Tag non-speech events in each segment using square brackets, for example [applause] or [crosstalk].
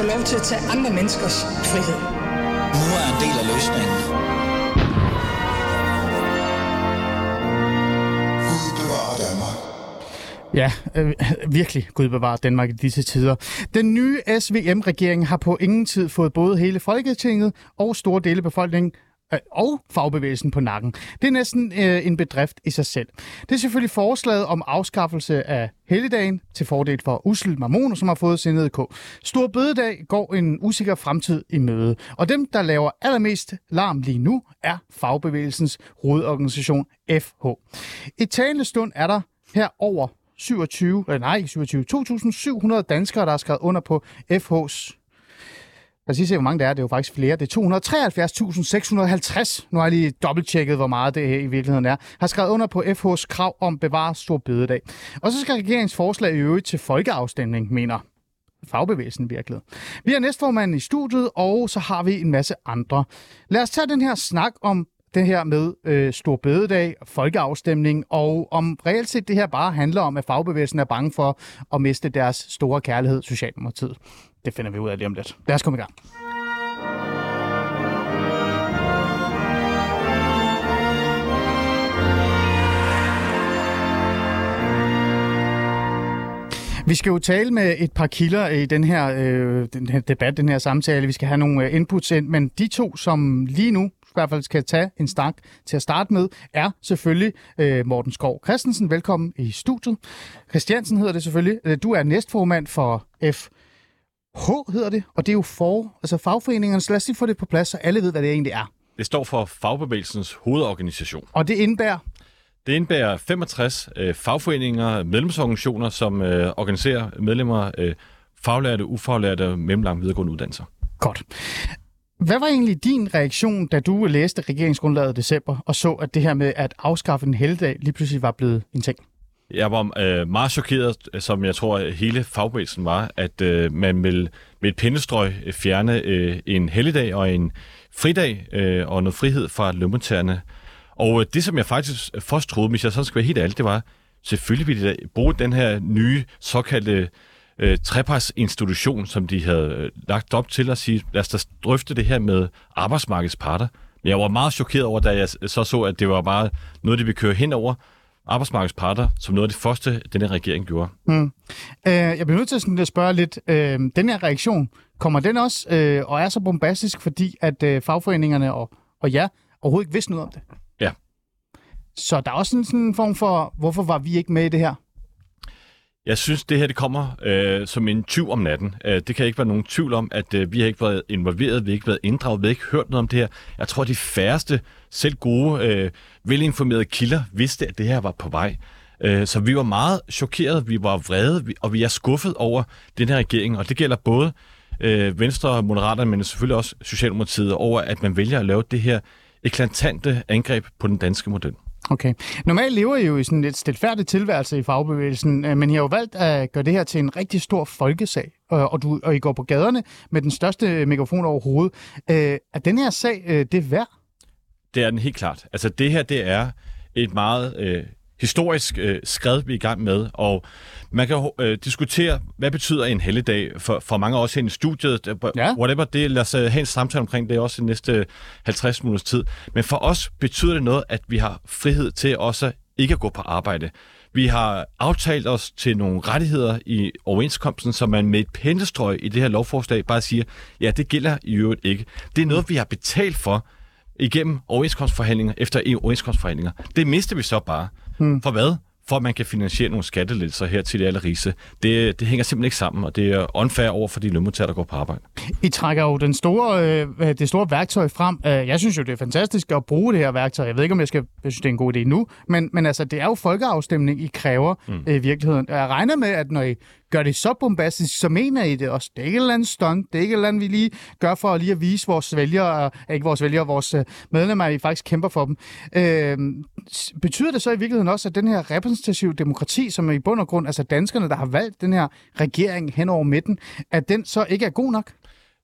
få lov til at tage andre menneskers frihed. Nu er en del af løsningen. Ja, øh, virkelig Gud bevarer Danmark i disse tider. Den nye SVM-regering har på ingen tid fået både hele Folketinget og store dele af befolkningen Øh, og fagbevægelsen på nakken. Det er næsten øh, en bedrift i sig selv. Det er selvfølgelig forslaget om afskaffelse af helligdagen til fordel for Ussel Marmoner, som har fået sin K. Stor bødedag går en usikker fremtid i møde, og dem, der laver allermest larm lige nu, er fagbevægelsens hovedorganisation FH. I talende stund er der her over 27, øh, nej, 27, 2.700 danskere, der har skrevet under på FH's Lad os lige se, hvor mange der er. Det er jo faktisk flere. Det er 273.650. Nu har jeg lige dobbelttjekket, hvor meget det her i virkeligheden er. Har skrevet under på FH's krav om bevare stor bededag. Og så skal regeringens forslag i øvrigt til folkeafstemning, mener fagbevægelsen virkelig. Vi har næstformanden i studiet, og så har vi en masse andre. Lad os tage den her snak om det her med øh, stor bededag, folkeafstemning, og om reelt set det her bare handler om, at fagbevægelsen er bange for at miste deres store kærlighed, Socialdemokratiet. Det finder vi ud af lige om lidt. Lad os komme i gang. Vi skal jo tale med et par kilder i den her, øh, den her debat, den her samtale. Vi skal have nogle øh, inputs ind, men de to, som lige nu i hvert fald skal tage en snak til at starte med, er selvfølgelig øh, Morten Skov Christensen. Velkommen i studiet. Christiansen hedder det selvfølgelig. Øh, du er næstformand for F. FH, hedder det, og det er jo for, altså fagforeningerne. Så lad os lige få det på plads, så alle ved, hvad det egentlig er. Det står for Fagbevægelsens hovedorganisation. Og det indebærer? Det indebærer 65 øh, fagforeninger, medlemsorganisationer, som øh, organiserer medlemmer, øh, faglærte, ufaglærte og mellemlang videregående uddannelser. Godt. Hvad var egentlig din reaktion, da du læste regeringsgrundlaget i december, og så, at det her med at afskaffe en helligdag lige pludselig var blevet en ting? Jeg var øh, meget chokeret, som jeg tror hele fagbevægelsen var, at øh, man vil med et pindestrøg fjerne øh, en helligdag og en fridag øh, og noget frihed fra lønmodtagerne. Og øh, det, som jeg faktisk først troede, hvis jeg sådan skal være helt ærlig, det var, selvfølgelig ville de bruge den her nye såkaldte øh, trepartsinstitution, som de havde øh, lagt op til at sige, lad os da drøfte det her med arbejdsmarkedets parter. Men jeg var meget chokeret over, da jeg så så, at det var bare noget, de ville køre hen over arbejdsmarkedets parter, som noget af det første, denne regering gjorde. Mm. Øh, jeg bliver nødt til sådan at spørge lidt, øh, den her reaktion, kommer den også øh, og er så bombastisk, fordi at øh, fagforeningerne og, og jer overhovedet ikke vidste noget om det? Ja. Så der er også en sådan en form for, hvorfor var vi ikke med i det her? Jeg synes, det her det kommer øh, som en tyv om natten. Øh, det kan ikke være nogen tvivl om, at øh, vi har ikke været involveret, vi har ikke været inddraget, vi har ikke hørt noget om det her. Jeg tror, de færreste, selv gode, øh, velinformerede kilder, vidste, at det her var på vej. Øh, så vi var meget chokeret, vi var vrede, og vi er skuffet over den her regering, og det gælder både øh, Venstre og Moderaterne, men selvfølgelig også Socialdemokratiet, over at man vælger at lave det her eklatante angreb på den danske model. Okay. Normalt lever I jo i sådan lidt stilfærdig tilværelse i fagbevægelsen, øh, men I har jo valgt at gøre det her til en rigtig stor folkesag, øh, og, du, og I går på gaderne med den største mikrofon overhovedet. Øh, er den her sag det værd? Det er den helt klart. Altså det her, det er et meget øh, historisk øh, skred, vi er i gang med, og man kan øh, diskutere, hvad betyder en helligdag for, for mange af os her i studiet, ja. whatever det, lad os øh, have en samtale omkring det også i næste 50 minutters tid. Men for os betyder det noget, at vi har frihed til også ikke at gå på arbejde. Vi har aftalt os til nogle rettigheder i overenskomsten, som man med et pennestrøg i det her lovforslag bare siger, ja, det gælder i øvrigt ikke. Det er noget, vi har betalt for igennem overenskomstforhandlinger efter overenskomstforhandlinger. Det mister vi så bare. Hmm. For hvad? for at man kan finansiere nogle skattelettelser her til de allerrigeste. Det, det hænger simpelthen ikke sammen, og det er unfair over for de lønmodtagere, der går på arbejde. I trækker jo den store, øh, det store værktøj frem. Øh, jeg synes jo, det er fantastisk at bruge det her værktøj. Jeg ved ikke, om jeg skal jeg synes, det er en god idé nu, men, men altså, det er jo folkeafstemning, I kræver mm. øh, i virkeligheden. Jeg regner med, at når I gør det så bombastisk, så mener I det også. Det er ikke et eller andet stunt. Det er ikke et eller andet, vi lige gør for at lige at vise vores vælgere, øh, ikke vores vælgere, vores øh, medlemmer, at vi faktisk kæmper for dem. Øh, betyder det så i virkeligheden også, at den her repræsentative demokrati, som er i bund og grund, altså danskerne, der har valgt den her regering hen over midten, at den så ikke er god nok?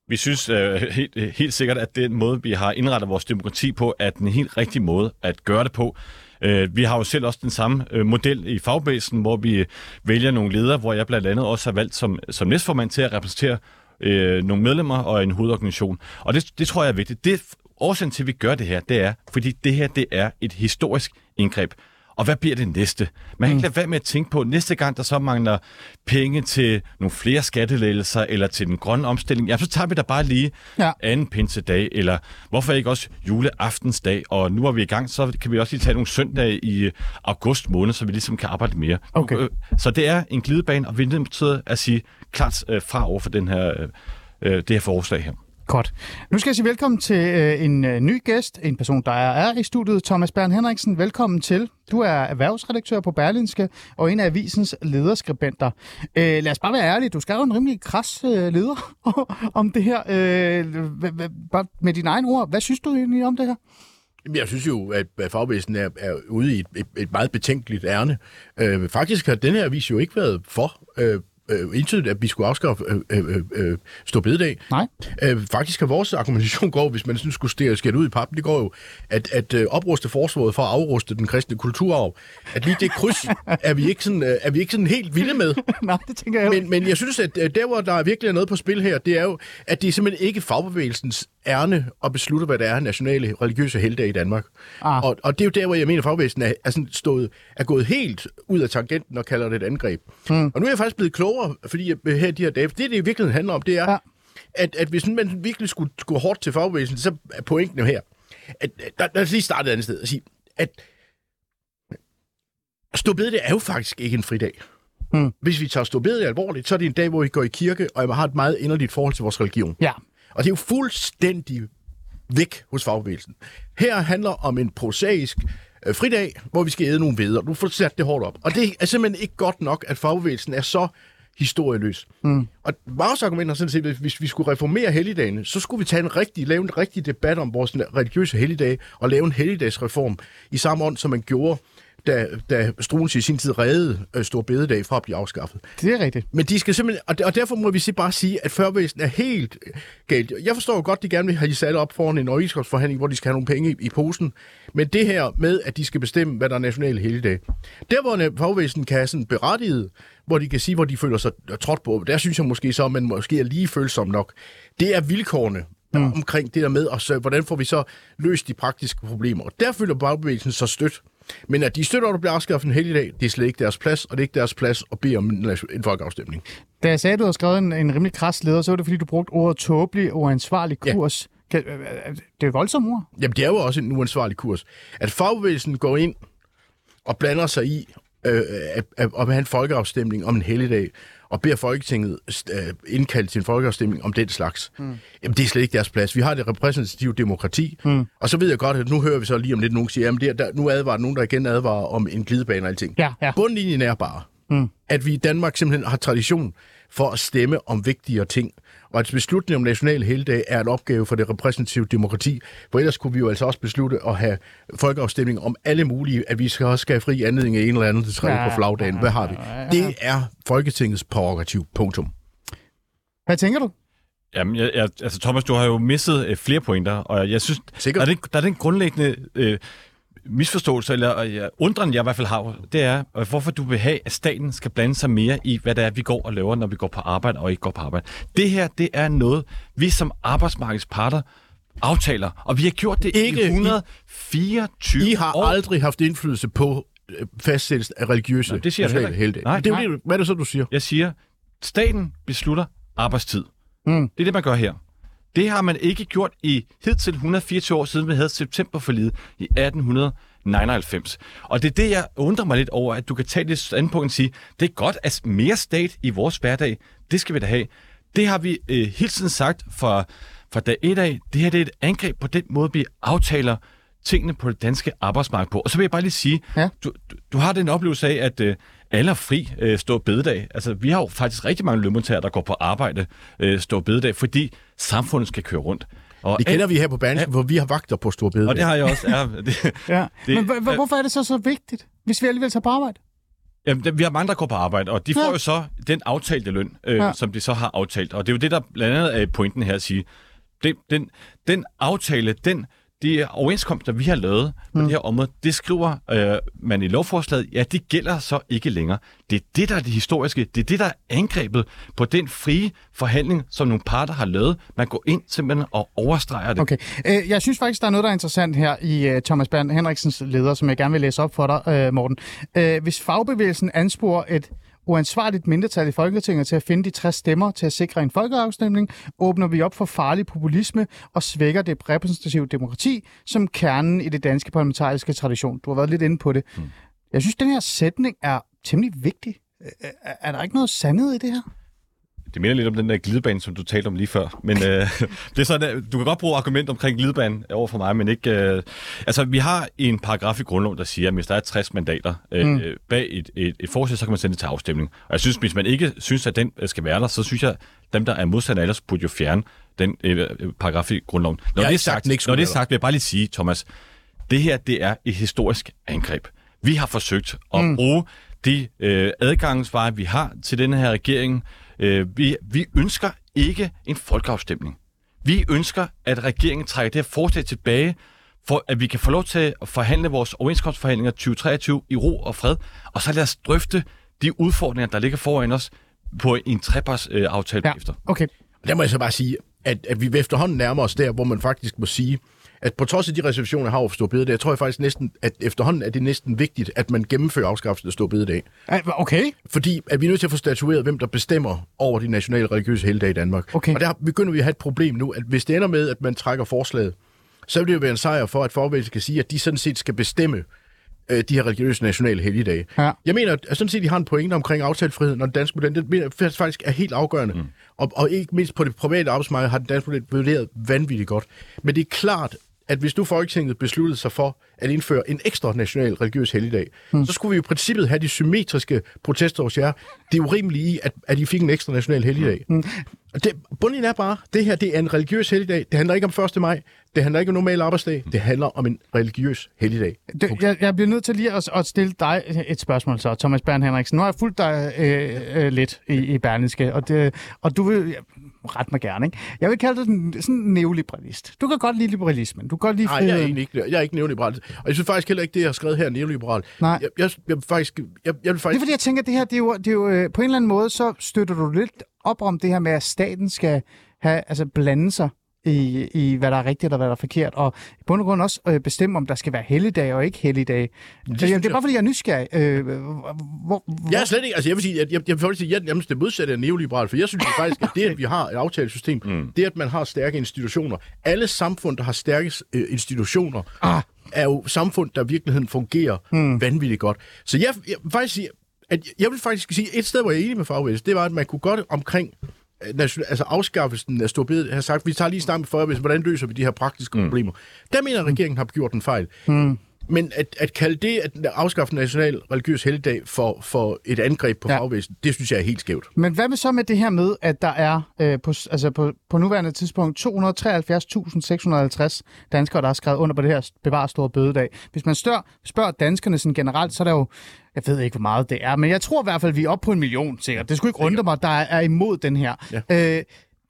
Vi synes øh, helt, helt sikkert, at den måde, vi har indrettet vores demokrati på, er den helt rigtige måde at gøre det på. Øh, vi har jo selv også den samme øh, model i fagbasen, hvor vi øh, vælger nogle ledere, hvor jeg blandt andet også har valgt som, som næstformand til at repræsentere øh, nogle medlemmer og en hovedorganisation. Og det, det tror jeg er vigtigt. Det, årsagen til, at vi gør det her, det er, fordi det her det er et historisk indgreb. Og hvad bliver det næste? Man kan ikke lade være med at tænke på, næste gang der så mangler penge til nogle flere skattelettelser eller til den grønne omstilling, ja, så tager vi da bare lige Ja. anden pinsedag, eller hvorfor ikke også juleaftensdag, og nu er vi i gang, så kan vi også lige tage nogle søndage i august måned, så vi ligesom kan arbejde mere. Okay. Øh, Så det er en glidebane, og vi er nødt til at sige klart øh, fra over for den her, øh, det her forslag her. Godt. Nu skal jeg sige velkommen til øh, en øh, ny gæst, en person, der er, er i studiet, Thomas Bern Henriksen. Velkommen til. Du er erhvervsredaktør på Berlinske og en af avisens lederskribenter. Øh, lad os bare være ærlige, du skrev en rimelig kras øh, leder [laughs] om det her. Øh, bare med dine egne ord, hvad synes du egentlig om det her? Jeg synes jo, at at fagbevægelsen er, er ude i et, et, et meget betænkeligt ærne. Øh, faktisk har den her avis jo ikke været for øh, øh, entydigt, at vi skulle afskaffe øh, øh, øh, stå bededag. Nej. Øh, faktisk har vores argumentation går, hvis man sådan skulle skære ud i pappen, det går jo, at, at øh, opruste forsvaret for at afruste den kristne kulturarv. At lige det kryds er vi ikke sådan, øh, er vi ikke sådan helt vilde med. [laughs] Nej, det tænker jeg. Men, men jeg synes, at øh, der, hvor der er virkelig er noget på spil her, det er jo, at det er simpelthen ikke fagbevægelsens ærne at beslutte, hvad der er nationale religiøse helgedage i Danmark. Ah. Og, og det er jo der, hvor jeg mener, at fagbevægelsen er, er, sådan stået, er gået helt ud af tangenten og kalder det et angreb. Hmm. Og nu er jeg faktisk blevet klogere, fordi jeg, her de her dage, det, det i virkeligheden handler om, det er, Ja. at, at hvis man virkelig skulle gå hårdt til fagbevægelsen, så er pointen jo her, at, der, lad os lige starte et andet sted og sige, at det er jo faktisk ikke en fridag. Hmm. Hvis vi tager stå alvorligt, så er det en dag, hvor vi går i kirke, og man har et meget inderligt forhold til vores religion. Ja. Og det er jo fuldstændig væk hos fagbevægelsen. Her handler om en prosaisk øh, fridag, hvor vi skal æde nogle veder. Du får sat det hårdt op. Og det er simpelthen ikke godt nok, at fagbevægelsen er så historieløs. Mm. Og Maus argument er sådan set, at hvis vi skulle reformere helligdagene, så skulle vi tage en rigtig, lave en rigtig debat om vores religiøse helligdage og lave en helligdagsreform i samme ånd, som man gjorde, da, da Struens i sin tid reddede øh, Stor Bededag fra at blive afskaffet. Det er rigtigt. Men de skal simpelthen, og, og derfor må vi bare sige, at førvæsen er helt øh, galt. Jeg forstår jo godt, at de gerne vil have de sat op foran en overenskomstforhandling, hvor de skal have nogle penge i, i posen. Men det her med, at de skal bestemme, hvad der er nationale helligdag. Der, hvor fagvæsen kan have sådan berettiget, hvor de kan sige, hvor de føler sig trådt på, der synes jeg måske så, at man måske er lige følsom nok. Det er vilkårene mm. omkring det der med, og så, hvordan får vi så løst de praktiske problemer. Og der føler fagbevægelsen så stødt. Men at de støtter, at der bliver afskaffet en helligdag, det er slet ikke deres plads, og det er ikke deres plads at bede om en, folkeafstemning. Da jeg sagde, at du havde skrevet en, en rimelig kras leder, så var det, fordi du brugte ordet tåbelig og ansvarlig Ja. kurs. Kan, øh, øh, det er voldsomt ord. Jamen, det er jo også en uansvarlig kurs. At fagbevægelsen går ind og blander sig i øh, at, at, at have en folkeafstemning om en helligdag, og beder Folketinget øh, indkalde til en folkeafstemning om den slags. Mm. Jamen, det er slet ikke deres plads. Vi har det repræsentative demokrati, mm. og så ved jeg godt, at nu hører vi så lige om lidt, nogen siger, jamen, det der, nu advarer nogen, der igen advarer om en glidebane og alting. Ja, ja. Bundlinjen er bare, mm. at vi i Danmark simpelthen har tradition for at stemme om vigtigere ting, og at beslutningen om national helgdag er en opgave for det repræsentative demokrati, for ellers kunne vi jo altså også beslutte at have folkeafstemning om alle mulige, at vi skal også skal have fri anledning af en eller anden til træde Ja, på flagdagen. Hvad har vi? Det er Folketingets prærogativ. Punktum. Hvad tænker du? Jamen, jeg, jeg, altså Thomas, du har jo misset øh, flere pointer, og jeg synes, Sikkert. der er, den, der er den grundlæggende øh, misforståelse, eller undren, jeg i hvert fald har, det er, øh, hvorfor du vil have, at staten skal blande sig mere i, hvad det er, vi går og laver, når vi går på arbejde og ikke går på arbejde. Det her, det er noget, vi som arbejdsmarkedsparter aftaler, og vi har gjort det Ikke i i- 124 I har år. aldrig haft indflydelse på øh, fastsættelse af religiøse Nej, det siger jeg helgdage. Nej, det er nej. det, hvad er det så, du siger? Jeg siger, staten beslutter arbejdstid. Mm. Det er det, man gør her. Det har man ikke gjort i hidtil 124 år siden, vi havde septemberforliget i 1899. Og det er det, jeg undrer mig lidt over, at du kan tage det standpunkt og sige, det er godt, at mere stat i vores hverdag, det skal vi da have. Det har vi øh, hele tiden sagt fra, fra dag et af. Det her det er et angreb på den måde, vi aftaler tingene på det danske arbejdsmarked på. Og så vil jeg bare lige sige, Ja. du, du, du har den oplevelse af, at øh, alle er fri øh, stå bededag. Altså, vi har jo faktisk rigtig mange lønmodtagere, der går på arbejde øh, stå bededag, fordi samfundet skal køre rundt. Og, Det kender vi her på Berlingske, hvor vi har vagter på Stor Bededag. og det har jeg også. Ja, [laughs] det, Ja. Det- Men h- h- hvorfor er det så så vigtigt, hvis vi alligevel tager på arbejde? Jamen, vi har mange, der går på arbejde, og de får Ja. jo så den aftalte løn, øh, Ja. ja. som de så har aftalt. Og det er jo det, der blandt andet er pointen her at sige. Den, den, den aftale, den de overenskomster, vi har lavet på mm. det her område, det skriver øh, man i lovforslaget, ja, det gælder så ikke længere. Det er det, der er det historiske. Det er det, der er angrebet på den frie forhandling, som nogle parter har lavet. Man går ind simpelthen og overstreger det. Okay. Øh, jeg synes faktisk, der er noget, der er interessant her i uh, Thomas Bernd Henriksens leder, som jeg gerne vil læse op for dig, uh, Morten. Uh, hvis fagbevægelsen ansporer et uansvarligt mindretal i Folketinget til at finde de 60 stemmer til at sikre en folkeafstemning, åbner vi op for farlig populisme og svækker det repræsentative demokrati som kernen i det danske parlamentariske tradition. Du har været lidt inde på det. Mm. Jeg synes, den her sætning er temmelig vigtig. Er, er der ikke noget sandet i det her? Det minder lidt om den der glidebane, som du talte om lige før. Men øh, [laughs] det er sådan, du kan godt bruge argument omkring glidebanen over for mig, men ikke... Øh, altså, vi har en paragraf i grundloven, der siger, at hvis der er 60 mandater øh, mm. bag et, et, et forslag, så kan man sende det til afstemning. Og jeg synes, hvis man ikke synes, at den skal være der, så synes jeg, at dem, der er modstandere, ellers burde jo fjerne den øh, paragraf i grundloven. Når det er sagt, sagt når det er sagt, vil jeg bare lige sige, Thomas, det her, det er et historisk angreb. Vi har forsøgt at mm. bruge de øh, adgangsveje, vi har til denne her regering, Øh, vi, vi ønsker ikke en folkeafstemning. Vi ønsker, at regeringen trækker det her forslag tilbage, for at vi kan få lov til at forhandle vores overenskomstforhandlinger 2023 i ro og fred, og så lad os drøfte de udfordringer, der ligger foran os på en treparts øh, aftale ja, efter. Okay. Der må jeg så bare sige, at, at vi efterhånden nærmer os der, hvor man faktisk må sige, at på trods af de reservationer, har over Stor Bededag, jeg tror jeg faktisk næsten, at efterhånden er det næsten vigtigt, at man gennemfører afskaffelsen af Stor Bededag. Okay. Fordi at vi er nødt til at få statueret, hvem der bestemmer over de nationale religiøse helgedage i Danmark. Okay. Og der begynder vi at have et problem nu, at hvis det ender med, at man trækker forslaget, så vil det jo være en sejr for, at forberedelsen kan sige, at de sådan set skal bestemme øh, de her religiøse nationale helligdage. Ja. Jeg mener, at sådan set, de har en pointe omkring aftalefriheden og den danske model. Det mener faktisk er helt afgørende. Mm. Og, og ikke mindst på det private arbejdsmarked har den danske model vurderet vanvittigt godt. Men det er klart, at hvis nu Folketinget besluttede sig for at indføre en ekstra national religiøs helligdag, mm. så skulle vi i princippet have de symmetriske protester hos jer. Det er urimeligt i, at, at I fik en ekstra national helligdag. Mm. Det, bunden er bare, det her det er en religiøs helligdag. Det handler ikke om 1. maj. Det handler ikke om normal arbejdsdag. Det handler om en religiøs helligdag. Det, jeg, jeg bliver nødt til lige at, at stille dig et spørgsmål så, Thomas Bern Henriksen. Nu har jeg fulgt dig øh, øh, lidt i, i Berlingske, og, det, og du vil ret mig gerne. Ikke? Jeg vil kalde dig sådan en neoliberalist. Du kan godt lide liberalismen. Du kan godt lide Nej, jeg er ikke, jeg er ikke neoliberal. Og jeg synes faktisk heller ikke, det jeg har skrevet her er neoliberal. Nej. Jeg, jeg, jeg, faktisk, jeg, jeg vil faktisk... Det er fordi, jeg tænker, at det her, det er jo, det er jo øh, på en eller anden måde, så støtter du lidt op om det her med, at staten skal have, altså blande sig i, i, hvad der er rigtigt og hvad der er forkert, og i bund og grund også øh, bestemme, om der skal være helligdag og ikke helligdag. Det, det, det er bare, fordi jeg er nysgerrig. Øh, hvor, hvor... Jeg er slet ikke, altså jeg vil sige, at jeg, jeg, jeg vil sige, at jeg er det modsatte af neoliberal, for jeg synes [laughs] faktisk, at det, at vi har et aftalesystem, mm. det, at man har stærke institutioner, alle samfund, der har stærke øh, institutioner, ah. er jo samfund, der i virkeligheden fungerer mm. vanvittigt godt. Så jeg, jeg vil faktisk sige, at jeg vil faktisk sige, et sted, hvor jeg er enig med fagbevægelsen, det var, at man kunne godt omkring altså afskaffelsen af Storbed har sagt, vi tager lige snart for, hvordan løser vi de her praktiske mm. problemer. Der mener regeringen har gjort en fejl. Mm. Men at, at kalde det at afskaffe national religiøs helligdag for, for et angreb på ja. fagvæsen, det synes jeg er helt skævt. Men hvad med så med det her med, at der er øh, på, altså på, på nuværende tidspunkt 273.650 danskere, der har skrevet under på det her bevar store bødedag. Hvis man stør, spørger danskerne sådan generelt, så er der jo jeg ved ikke, hvor meget det er, men jeg tror i hvert fald, vi er oppe på en million, sikkert. Det skulle ikke undre mig, der er imod den her. Ja. Øh,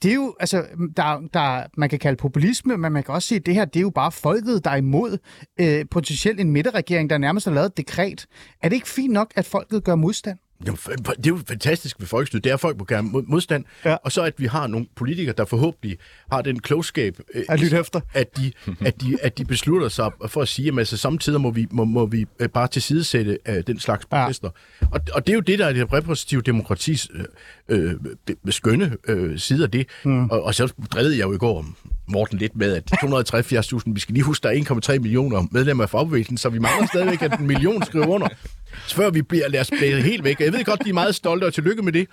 det er jo, altså, der, der, man kan kalde populisme, men man kan også sige, at det her, det er jo bare folket, der er imod øh, potentielt en midterregering, der nærmest har lavet et dekret. Er det ikke fint nok, at folket gør modstand? Det er jo fantastisk ved folkestyret. Det er, at folk må gerne modstand. Ja. Og så at vi har nogle politikere, der forhåbentlig har den klogskab, øh, at, efter. at, de, at, de, at de beslutter sig for at sige, at altså, samtidig må vi, må, må vi øh, bare tilsidesætte uh, den slags protester. Ja. Og, og det er jo det, der er det repræsentative demokratis øh, øh, skønne øh, side af det. Mm. Og, og så drillede jeg jo i går Morten lidt med, at [laughs] 273.000, vi skal lige huske, der er 1,3 millioner medlemmer af fagbevægelsen, så vi mangler stadigvæk, at en million skriver under. Så før vi bliver, lad os blive helt væk. Jeg ved godt, de er meget stolte, og tillykke med det.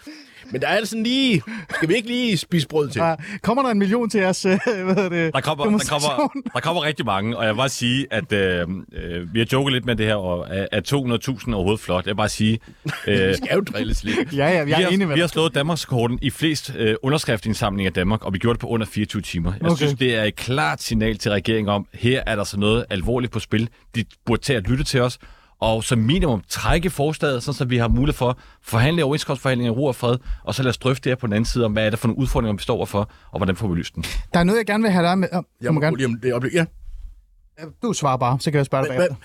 Men der er altså lige... Skal vi ikke lige spise brød til? Ja, kommer der en million til os? Øh, hvad hedder det, der, kommer, der, kommer, der kommer rigtig mange, og jeg vil bare sige, at øh, øh, vi har joket lidt med det her, og at 200.000 er overhovedet flot. Jeg vil bare sige... [laughs] Øh, vi skal jo drilles lidt. ja, ja, jeg er vi enig med Vi har slået Danmarkskorten i flest øh, underskriftsindsamlinger i Danmark, og vi gjorde det på under 24 timer. Jeg okay. synes, det er et klart signal til regeringen om, her er der så noget alvorligt på spil. De burde tage at lytte til os, og som minimum trække forslaget, så vi har mulighed for at forhandle overenskomstforhandlinger i ro og fred, og så lad os drøfte det her på den anden side om, hvad er det for nogle udfordringer, vi står overfor, og hvordan får vi løst den. Der er noget, jeg gerne vil have dig med. Oh, jeg må, gerne... Lige om det øjeblik. Ja. Du svarer bare, så kan jeg spørge dig bagefter.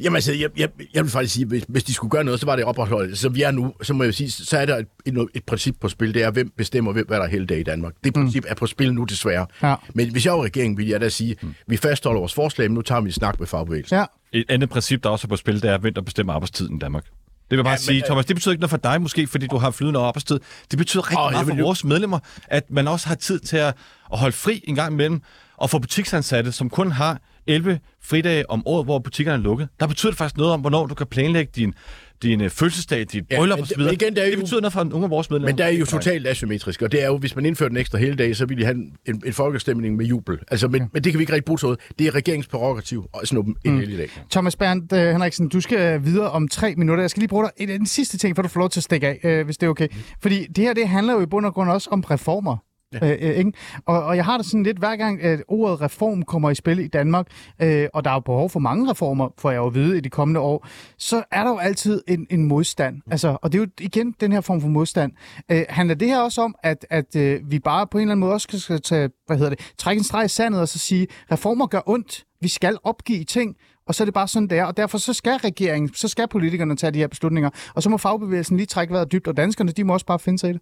Jamen altså, jeg, jeg, jeg vil faktisk sige, hvis, hvis de skulle gøre noget, så var det opretholdt. Så vi er nu, så må jeg sige, så er der et, et, et princip på spil, det er, hvem bestemmer, hvem, hvad der er hele dag i Danmark. Det princip er på spil nu desværre. Ja. Men hvis jeg var regeringen, ville jeg da sige, vi fastholder vores forslag, men nu tager vi en snak med fagbevægelsen. Ja, Et andet princip, der også er på spil, det er, hvem der bestemmer arbejdstiden i Danmark. Det vil jeg bare Ja, ja, men, sige, øh, Thomas, det betyder ikke noget for dig måske, fordi du har flydende arbejdstid. Det betyder rigtig Åh, meget for jo- vores medlemmer, at man også har tid til at, at holde fri en gang imellem, og for butiksansatte, som kun har 11 fridage om året, hvor butikkerne er lukket. Der betyder det faktisk noget om, hvornår du kan planlægge din, din øh, fødselsdag, dit Ja, bryllup men osv. det- igen, det er jo- betyder noget for nogle af vores medlemmer. Men der er jo totalt asymmetrisk, og det er jo, hvis man indfører den ekstra hele dag, så vil de have en, en, en folkestemning med jubel. Altså, men, men det kan vi ikke rigtig bruge til noget. Det er regeringens prerogativ at snuppe en mm. hel dag. Thomas Berndt uh, Henriksen, du skal videre om tre minutter. Jeg skal lige bruge dig en, en sidste ting, for du får lov til at stikke af, uh, hvis det er okay. Fordi det her, det handler jo i bund og grund også om reformer. Ja. Øh, øh, ikke? Og, og jeg har det sådan lidt, hver gang at ordet reform kommer i spil i Danmark, øh, og der er jo behov for mange reformer, får jeg jo at vide i de kommende år, så er der jo altid en, en modstand. Altså, og det er jo igen den her form for modstand. Øh, handler det her også om, at, at øh, vi bare på en eller anden måde også skal, skal tage, hvad hedder det, trække en streg i sandet og så sige, reformer gør ondt, vi skal opgive ting, og så er det bare sådan, det er. Og derfor så skal regeringen, så skal politikerne tage de her beslutninger. Og så må fagbevægelsen lige trække vejret dybt, og danskerne, de må også bare finde sig i det.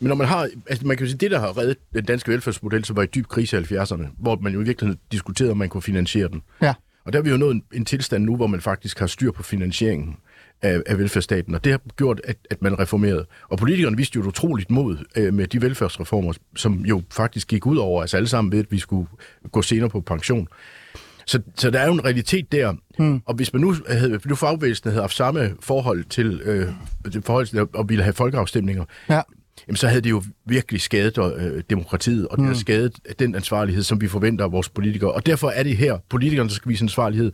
Men når man har, altså man kan sige, det der har reddet den danske velfærdsmodel, som var i dyb krise i 70'erne, hvor man jo i virkeligheden diskuterede, om man kunne finansiere den. Ja. Og der er vi jo nået en, en tilstand nu, hvor man faktisk har styr på finansieringen af, af velfærdsstaten, og det har gjort, at, at man reformerede. Og politikerne viste jo et utroligt mod øh, med de velfærdsreformer, som jo faktisk gik ud over os alle sammen ved, at vi skulle gå senere på pension. Så, så der er jo en realitet der. Hmm. Og hvis man nu havde, nu fagbevægelsen havde haft samme forhold til, øh, det forhold til at ville have folkeafstemninger, Ja. Jamen så havde det jo virkelig skadet øh, demokratiet, og det har skadet den ansvarlighed, som vi forventer af vores politikere. Og derfor er det her, politikerne, der skal vise ansvarlighed,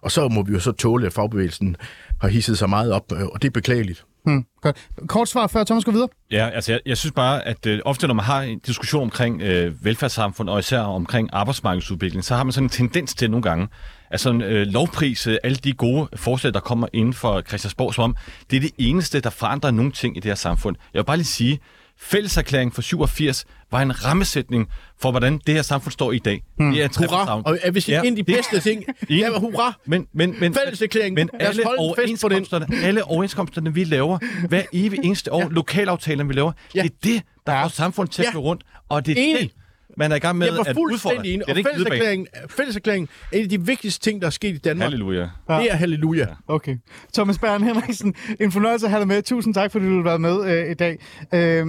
og så må vi jo så tåle, at fagbevægelsen har hisset sig meget op, øh, og det er beklageligt. Hmm, godt. Kort svar før Thomas går videre. Ja, altså jeg, jeg synes bare, at øh, ofte når man har en diskussion omkring øh, velfærdssamfund, og især omkring arbejdsmarkedsudvikling, så har man sådan en tendens til nogle gange, sådan, øh, lovprise alle de gode forslag, der kommer inden for Christiansborg, som om det er det eneste, der forandrer nogle ting i det her samfund. Jeg vil bare lige sige, fælleserklæringen for 87 var en rammesætning for, hvordan det her samfund står i dag. Hmm. Det er Hurra! Og vil sige, Ja, en af de det- bedste ting, Enig. ja, hurra! Men, men, men, Fælleserklæring. Men alle overenskomsterne, alle overenskomsterne, vi laver, hver evig eneste år, ja. lokalaftalerne, vi laver, Ja. det er det, der Ja. får samfundet til at Ja. rundt, og det er Enig. det, man er i gang med at udfordre. enig. Det er Og fælleserklæringen, fælleserklæringen er en af de vigtigste ting, der er sket i Danmark. Halleluja. Det er halleluja. Okay. Thomas Bern Henriksen, en fornøjelse at have dig med. Tusind tak, fordi du har været med øh, i dag. Øh,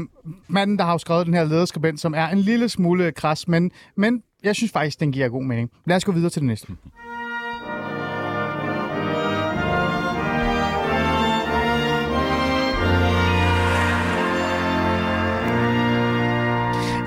manden, der har jo skrevet den her lederskribent, som er en lille smule kras, men, men jeg synes faktisk, den giver god mening. Lad os gå videre til det næste.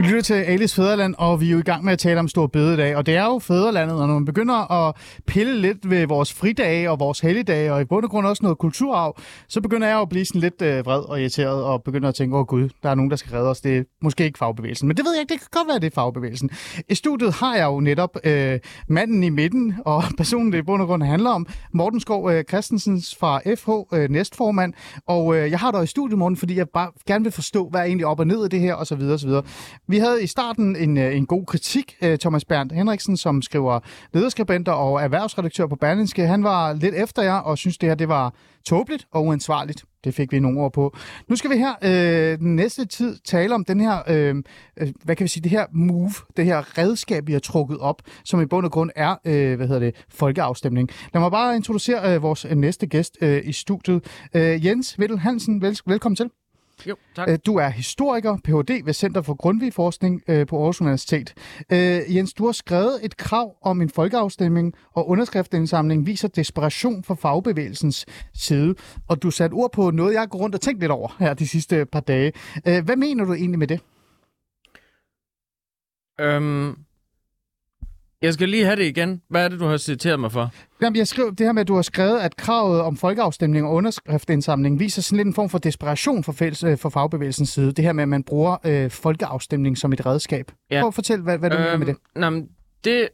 Vi lytter til Alice Fæderland, og vi er jo i gang med at tale om Stor Bededag. Og det er jo Fæderlandet, og når man begynder at pille lidt ved vores fridage og vores helligdage, og i bund og grund også noget kulturarv, så begynder jeg jo at blive sådan lidt øh, vred og irriteret, og begynder at tænke, åh gud, der er nogen, der skal redde os. Det er måske ikke fagbevægelsen. Men det ved jeg ikke, det kan godt være, det er fagbevægelsen. I studiet har jeg jo netop øh, manden i midten, og [laughs] personen, det i bund og grund handler om, Morten Skov øh, Christensens fra FH, øh, næstformand. Og øh, jeg har dig i studiet, Morten, fordi jeg bare gerne vil forstå, hvad er egentlig op og ned i det her, og så vi havde i starten en, øh, en god kritik. Øh, Thomas Berndt Henriksen, som skriver lederskribenter og erhvervsredaktør på Berlingske, han var lidt efter jer og synes, det her det var tåbeligt og uansvarligt. Det fik vi nogle ord på. Nu skal vi her øh, den næste tid tale om den her, øh, øh hvad kan vi sige, det her move, det her redskab, vi har trukket op, som i bund og grund er, øh, hvad hedder det, folkeafstemning. Lad mig bare introducere øh, vores næste gæst øh, i studiet. Øh, Jens Vittel Hansen, vel, velkommen til. Jo, tak. Øh, Du er historiker, Ph.D. ved Center for Grundtvig Forskning øh, på Aarhus Universitet. Øh, Jens, du har skrevet et krav om en folkeafstemning, og underskriftindsamling viser desperation fra fagbevægelsens side. Og du satte ord på noget, jeg går rundt og tænkt lidt over her de sidste par dage. Hvad mener du egentlig med det? Øhm, jeg skal lige have det igen. Hvad er det, du har citeret mig for? Jamen, jeg skrev det her med, at du har skrevet, at kravet om folkeafstemning og underskriftindsamling viser sådan lidt en form for desperation fra, fælles, øh, fra fagbevægelsens side. Det her med, at man bruger øh, folkeafstemning som et redskab. Ja. Prøv at fortælle, hvad, hvad du øhm, mener med det. Nå, men det,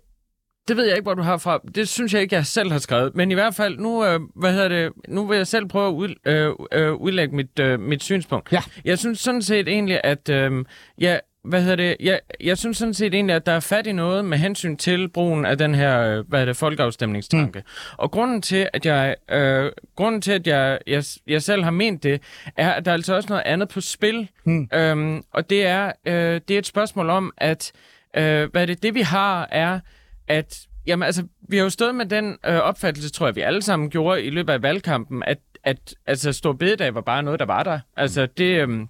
det ved jeg ikke, hvor du har fra. Det synes jeg ikke, jeg selv har skrevet. Men i hvert fald, nu, øh, hvad hedder det, nu vil jeg selv prøve at ud, øh, øh, udlægge mit, øh, mit synspunkt. Ja. Jeg synes sådan set egentlig, at øh, ja, hvad hedder det, jeg, jeg synes sådan set egentlig, at der er fat i noget med hensyn til brugen af den her, øh, hvad er det, folkeafstemningstanke. Mm. Og grunden til, at jeg, øh, grunden til, at jeg, jeg, jeg selv har ment det, er, at der er altså også noget andet på spil. Mm. Øhm, og det er, øh, det er et spørgsmål om, at øh, hvad er det, det vi har, er, at Jamen altså, vi har jo stået med den øh, opfattelse, tror jeg, vi alle sammen gjorde i løbet af valgkampen, at, at altså, Stor Bededag var bare noget, der var der. Altså, det, øh,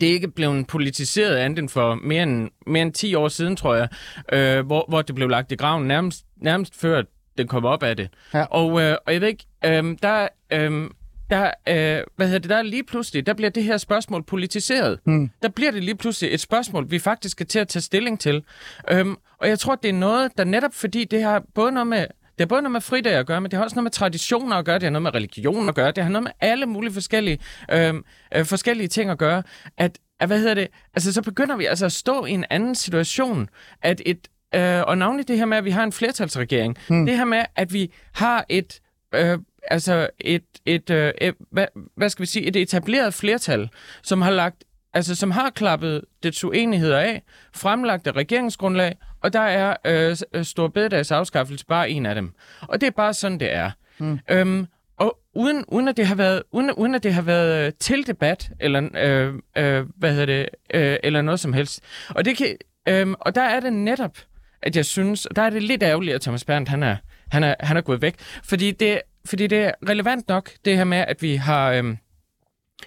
det er ikke blevet politiseret andet end for mere end, mere end 10 år siden, tror jeg, øh, hvor, hvor det blev lagt i graven nærmest, nærmest før den kom op af det. Ja. Og, øh, og jeg ved ikke, øh, der, øh, der, øh, hvad hedder det, der er lige pludselig, der bliver det her spørgsmål politiseret. Mm. Der bliver det lige pludselig et spørgsmål, vi faktisk skal til at tage stilling til. Øhm, og jeg tror, det er noget, der netop fordi det har både noget med det har både noget med fridag at gøre, men det har også noget med traditioner at gøre, det har noget med religion at gøre, det har noget med alle mulige forskellige, øh, øh, forskellige ting at gøre. At, at, hvad hedder det, altså så begynder vi altså at stå i en anden situation, at et, øh, og navnlig det her med, at vi har en flertalsregering, hmm. det her med, at vi har et, øh, altså et, et, øh, hvad, hvad skal vi sige, et etableret flertal, som har lagt altså som har klappet det uenigheder af, fremlagt et regeringsgrundlag, og der er øh, Stor Bededags afskaffelse bare en af dem. Og det er bare sådan, det er. Mm. Øhm, og uden, uden, at det har været, uden, uden at det har været øh, til debat, eller, øh, øh, hvad hedder det, øh, eller noget som helst. Og, det kan, øh, og der er det netop, at jeg synes, og der er det lidt ærgerligt, at Thomas Berndt, han er, han er, han er gået væk. Fordi det, fordi det er relevant nok, det her med, at vi har... Øh,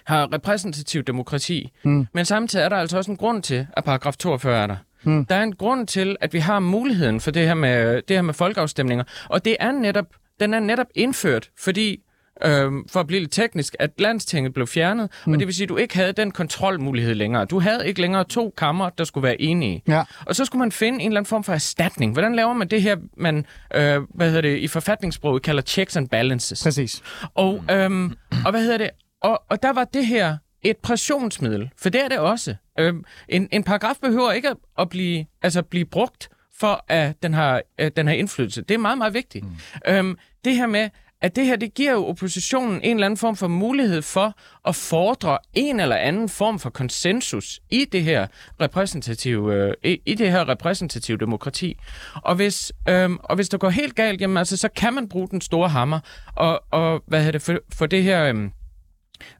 har repræsentativ demokrati. Mm. Men samtidig er der altså også en grund til, at paragraf 42 er der. Mm. Der er en grund til, at vi har muligheden for det her med, det her med folkeafstemninger. Og det er netop, den er netop indført, fordi øhm, for at blive lidt teknisk, at landstinget blev fjernet, mm. og det vil sige, at du ikke havde den kontrolmulighed længere. Du havde ikke længere to kammer, der skulle være enige. Ja. Og så skulle man finde en eller anden form for erstatning. Hvordan laver man det her, man øh, hvad hedder det, i forfatningssproget kalder checks and balances? Præcis. Og, øhm, og hvad hedder det? Og, og der var det her et pressionsmiddel, for det er det også. Øhm, en, en paragraf behøver ikke at blive, altså blive brugt for, at den har, at den har indflydelse. Det er meget, meget vigtigt. Mm. Øhm, det her med, at det her, det giver jo oppositionen en eller anden form for mulighed for at fordre en eller anden form for konsensus i det her repræsentative, øh, i, i det her repræsentative demokrati. Og hvis, øhm, og hvis det går helt galt, jamen altså, så kan man bruge den store hammer og, og hvad hedder det, for, for det her... Øhm,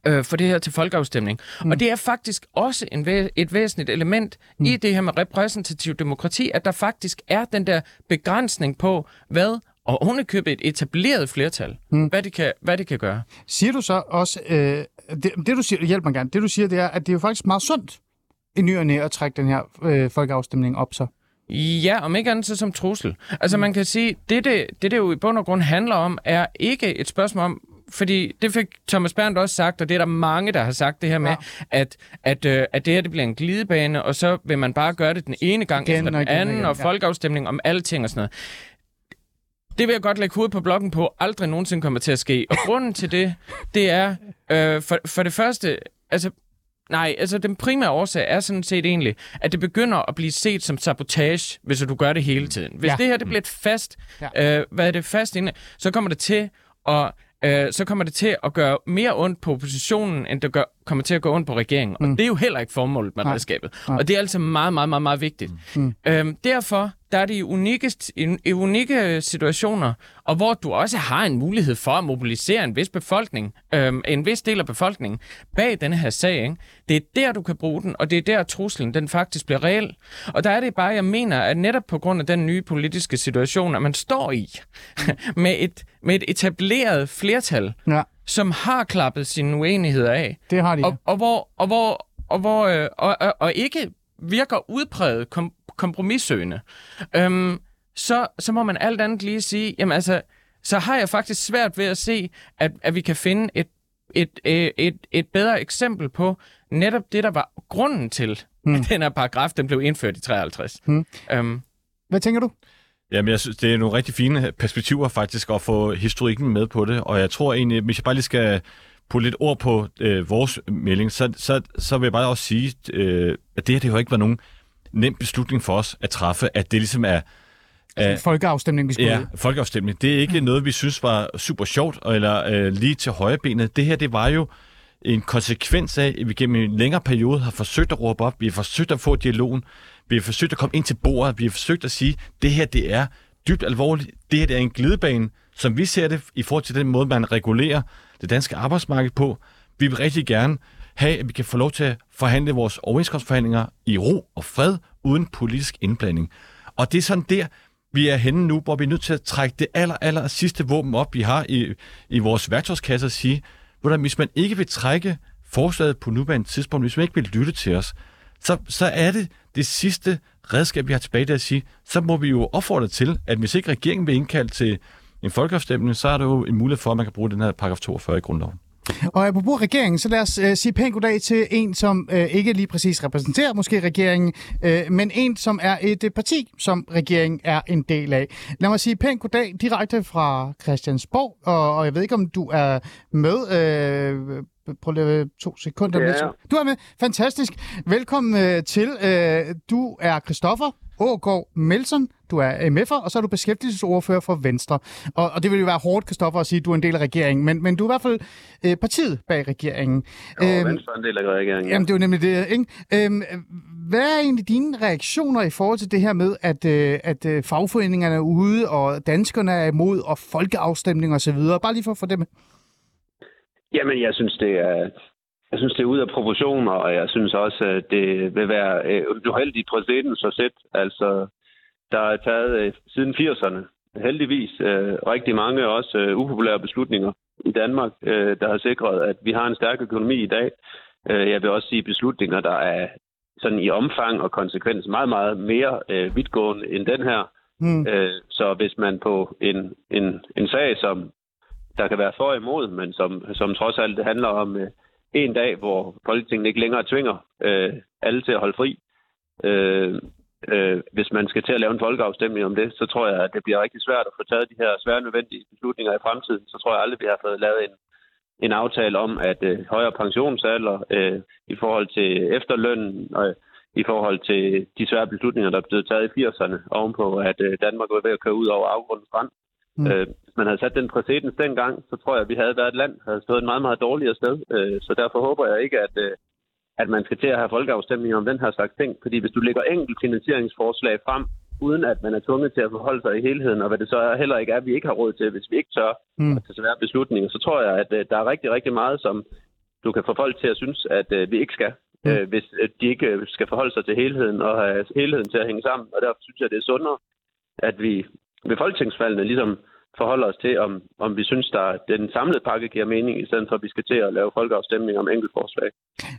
øh, for det her til folkeafstemning. Mm. Og det er faktisk også en væ- et væsentligt element mm. i det her med repræsentativ demokrati, at der faktisk er den der begrænsning på, hvad og ovenikøbet et etableret flertal, mm. hvad, det kan, hvad det kan gøre. Siger du så også, øh, det, det du siger, hjælp mig gerne, det du siger, det er, at det er jo faktisk meget sundt i ny og næ at trække den her øh, folkeafstemning op så? Ja, om ikke andet så som trussel. Altså mm. man kan sige, det det, det det jo i bund og grund handler om, er ikke et spørgsmål om, fordi det fik Thomas Berndt også sagt, og det er der mange, der har sagt det her med, ja. at, at, øh, at det her det bliver en glidebane, og så vil man bare gøre det den ene gang igen, efter den igen, anden, igen, og folkeafstemning om alting og sådan noget. Det vil jeg godt lægge hovedet på blokken på, aldrig nogensinde kommer til at ske. Og grunden til det, det er, øh, for, for det første, altså Nej, altså den primære årsag er sådan set egentlig, at det begynder at blive set som sabotage, hvis du gør det hele tiden. Hvis ja. det her det bliver et fast, ja. øh, hvad er det fast inde, så kommer det til at øh, så kommer det til at gøre mere ondt på oppositionen, end det gør, kommer til at gå ondt på regeringen. Mm. Og det er jo heller ikke formålet med redskabet. Og det er altså meget, meget, meget, meget vigtigt. Mm. Øhm, derfor der er det i unikke, i, i unikke situationer, og hvor du også har en mulighed for at mobilisere en vis befolkning, øhm, en vis del af befolkningen bag denne her sag. Ikke? Det er der, du kan bruge den, og det er der, truslen den faktisk bliver reel. Og der er det bare, jeg mener, at netop på grund af den nye politiske situation, at man står i [laughs] med, et, med et etableret flertal, ja. Som har klappet sine uenigheder af. Det har de. Og, og hvor, og hvor, og, hvor øh, og, og, og ikke virker udpræget kom, kompromissøgende, øhm, så, så må man alt andet lige sige, jamen altså, så har jeg faktisk svært ved at se, at, at vi kan finde et, et, et, et, et bedre eksempel på netop det, der var grunden til, hmm. at den her paragraf den blev indført i 53. Hmm. Øhm, Hvad tænker du? Jamen, jeg synes, det er nogle rigtig fine perspektiver faktisk at få historikken med på det, og jeg tror egentlig, hvis jeg bare lige skal putte lidt ord på øh, vores melding, så, så, så vil jeg bare også sige, øh, at det her det har ikke været nogen nem beslutning for os at træffe, at det ligesom er... Altså en folkeafstemning, vi skulle Ja, folkeafstemning. Det er ikke noget, vi synes var super sjovt, eller øh, lige til højre benet. Det her, det var jo en konsekvens af, at vi gennem en længere periode har forsøgt at råbe op, vi har forsøgt at få dialogen, vi har forsøgt at komme ind til bordet, vi har forsøgt at sige, at det her det er dybt alvorligt, det her det er en glidebane, som vi ser det i forhold til den måde, man regulerer det danske arbejdsmarked på. Vi vil rigtig gerne have, at vi kan få lov til at forhandle vores overenskomstforhandlinger i ro og fred, uden politisk indblanding. Og det er sådan der, vi er henne nu, hvor vi er nødt til at trække det aller, aller sidste våben op, vi har i, i vores værktøjskasse og sige, hvordan, hvis man ikke vil trække forslaget på nuværende tidspunkt, hvis man ikke vil lytte til os, så, så er det det sidste redskab, vi har tilbage til at sige, så må vi jo opfordre til, at hvis ikke regeringen vil indkalde til en folkeafstemning, så er der jo en mulighed for, at man kan bruge den her paragraf 42 i grundloven. Og apropos regeringen, så lad os uh, sige pænt goddag til en, som uh, ikke lige præcis repræsenterer måske regeringen, uh, men en, som er et uh, parti, som regeringen er en del af. Lad mig sige pænt goddag direkte fra Christiansborg, og, og jeg ved ikke, om du er med. Uh, Prøv lige to sekunder. Ja. Du er med. Fantastisk. Velkommen uh, til. Uh, du er Christoffer Ågaard Melson. Du er MF'er, og så er du beskæftigelsesordfører for Venstre. Og, og det vil jo være hårdt, Christoffer, at sige, at du er en del af regeringen, men, men du er i hvert fald øh, partiet bag regeringen. Jo, øhm, Venstre er en del af regeringen, ja. Jamen, det er jo nemlig det, ikke? Øhm, hvad er egentlig dine reaktioner i forhold til det her med, at, øh, at øh, fagforeningerne er ude, og danskerne er imod, og folkeafstemning osv.? Bare lige for at få det med. Jamen, jeg synes, det er, jeg synes, det er ude af proportioner, og jeg synes også, at det vil være øh, uheldigt præcedens at sætte. Altså, der er taget øh, siden 80'erne heldigvis øh, rigtig mange også øh, upopulære beslutninger i Danmark, øh, der har sikret, at vi har en stærk økonomi i dag. Øh, jeg vil også sige beslutninger, der er sådan i omfang og konsekvens meget, meget mere øh, vidtgående end den her. Mm. Øh, så hvis man på en, en, en sag, som der kan være for og imod, men som, som trods alt det handler om øh, en dag, hvor Folketinget ikke længere tvinger øh, alle til at holde fri, øh, øh, hvis man skal til at lave en folkeafstemning om det, så tror jeg, at det bliver rigtig svært at få taget de her svære nødvendige beslutninger i fremtiden. Så tror jeg aldrig, vi har fået lavet en, en aftale om, at øh, højere pensionsalder øh, i forhold til efterlønnen og øh, i forhold til de svære beslutninger, der er blevet taget i 80'erne ovenpå, at øh, Danmark var ved at køre ud over afgrundens strand. Mm. Øh, hvis man havde sat den præcedens dengang, så tror jeg, at vi havde været et land, der havde stået et meget, meget dårligere sted. Øh, så derfor håber jeg ikke, at, øh, at man skal til at have folkeafstemninger om den her slags ting. Fordi hvis du lægger enkelt finansieringsforslag frem, uden at man er tvunget til at forholde sig i helheden, og hvad det så heller ikke er, vi ikke har råd til, hvis vi ikke tør mm. at tage svære beslutninger, så tror jeg, at øh, der er rigtig, rigtig meget, som du kan få folk til at synes, at øh, vi ikke skal. Mm. Øh, hvis de ikke skal forholde sig til helheden og have helheden til at hænge sammen. Og derfor synes jeg, det er sundere, at vi ved folketingsfaldene ligesom forholder os til, om, om vi synes, at den samlede pakke giver mening, i stedet for, at vi skal til at lave folkeafstemning om enkeltforslag.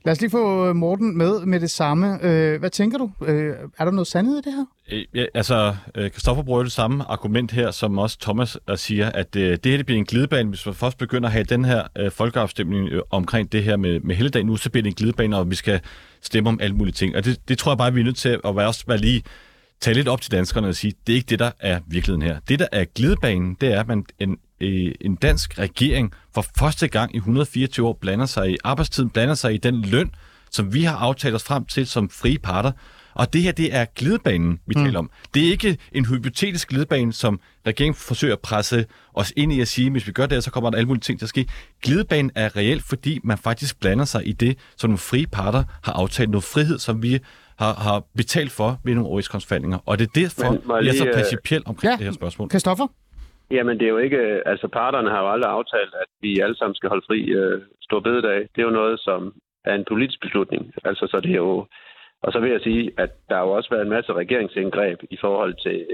Lad os lige få øh, Morten med med det samme. Øh, hvad tænker du? Øh, er der noget sandhed i det her? Ja, altså, Kristoffer bruger det samme argument her, som også Thomas siger, at det her det bliver en glidebane. Hvis man først begynder at have den her folkeafstemning omkring det her med, med helligdag nu, så bliver det en glidebane, og vi skal stemme om alle mulige ting. Og det, det tror jeg bare, vi er nødt til at være, også være lige tage lidt op til danskerne og sige, det er ikke det, der er virkeligheden her. Det, der er glidebanen, det er, at man en, en dansk regering for første gang i 124 år blander sig i arbejdstiden, blander sig i den løn, som vi har aftalt os frem til som frie parter. Og det her, det er glidebanen, vi mm. taler om. Det er ikke en hypotetisk glidebane, som regeringen forsøger at presse os ind i at sige, hvis vi gør det, så kommer der alle mulige ting til at ske. Glidebanen er reelt, fordi man faktisk blander sig i det, som nogle frie parter har aftalt. Noget frihed, som vi har, har betalt for ved nogle overenskomstforhandlinger. Og det er derfor, vi er så øh, principielt omkring ja, det her spørgsmål. Kristoffer? Jamen, det er jo ikke... Altså, parterne har jo aldrig aftalt, at vi alle sammen skal holde fri øh, stor bededag. Det er jo noget, som er en politisk beslutning. Altså, så det er jo... Og så vil jeg sige, at der har jo også været en masse regeringsindgreb i forhold til,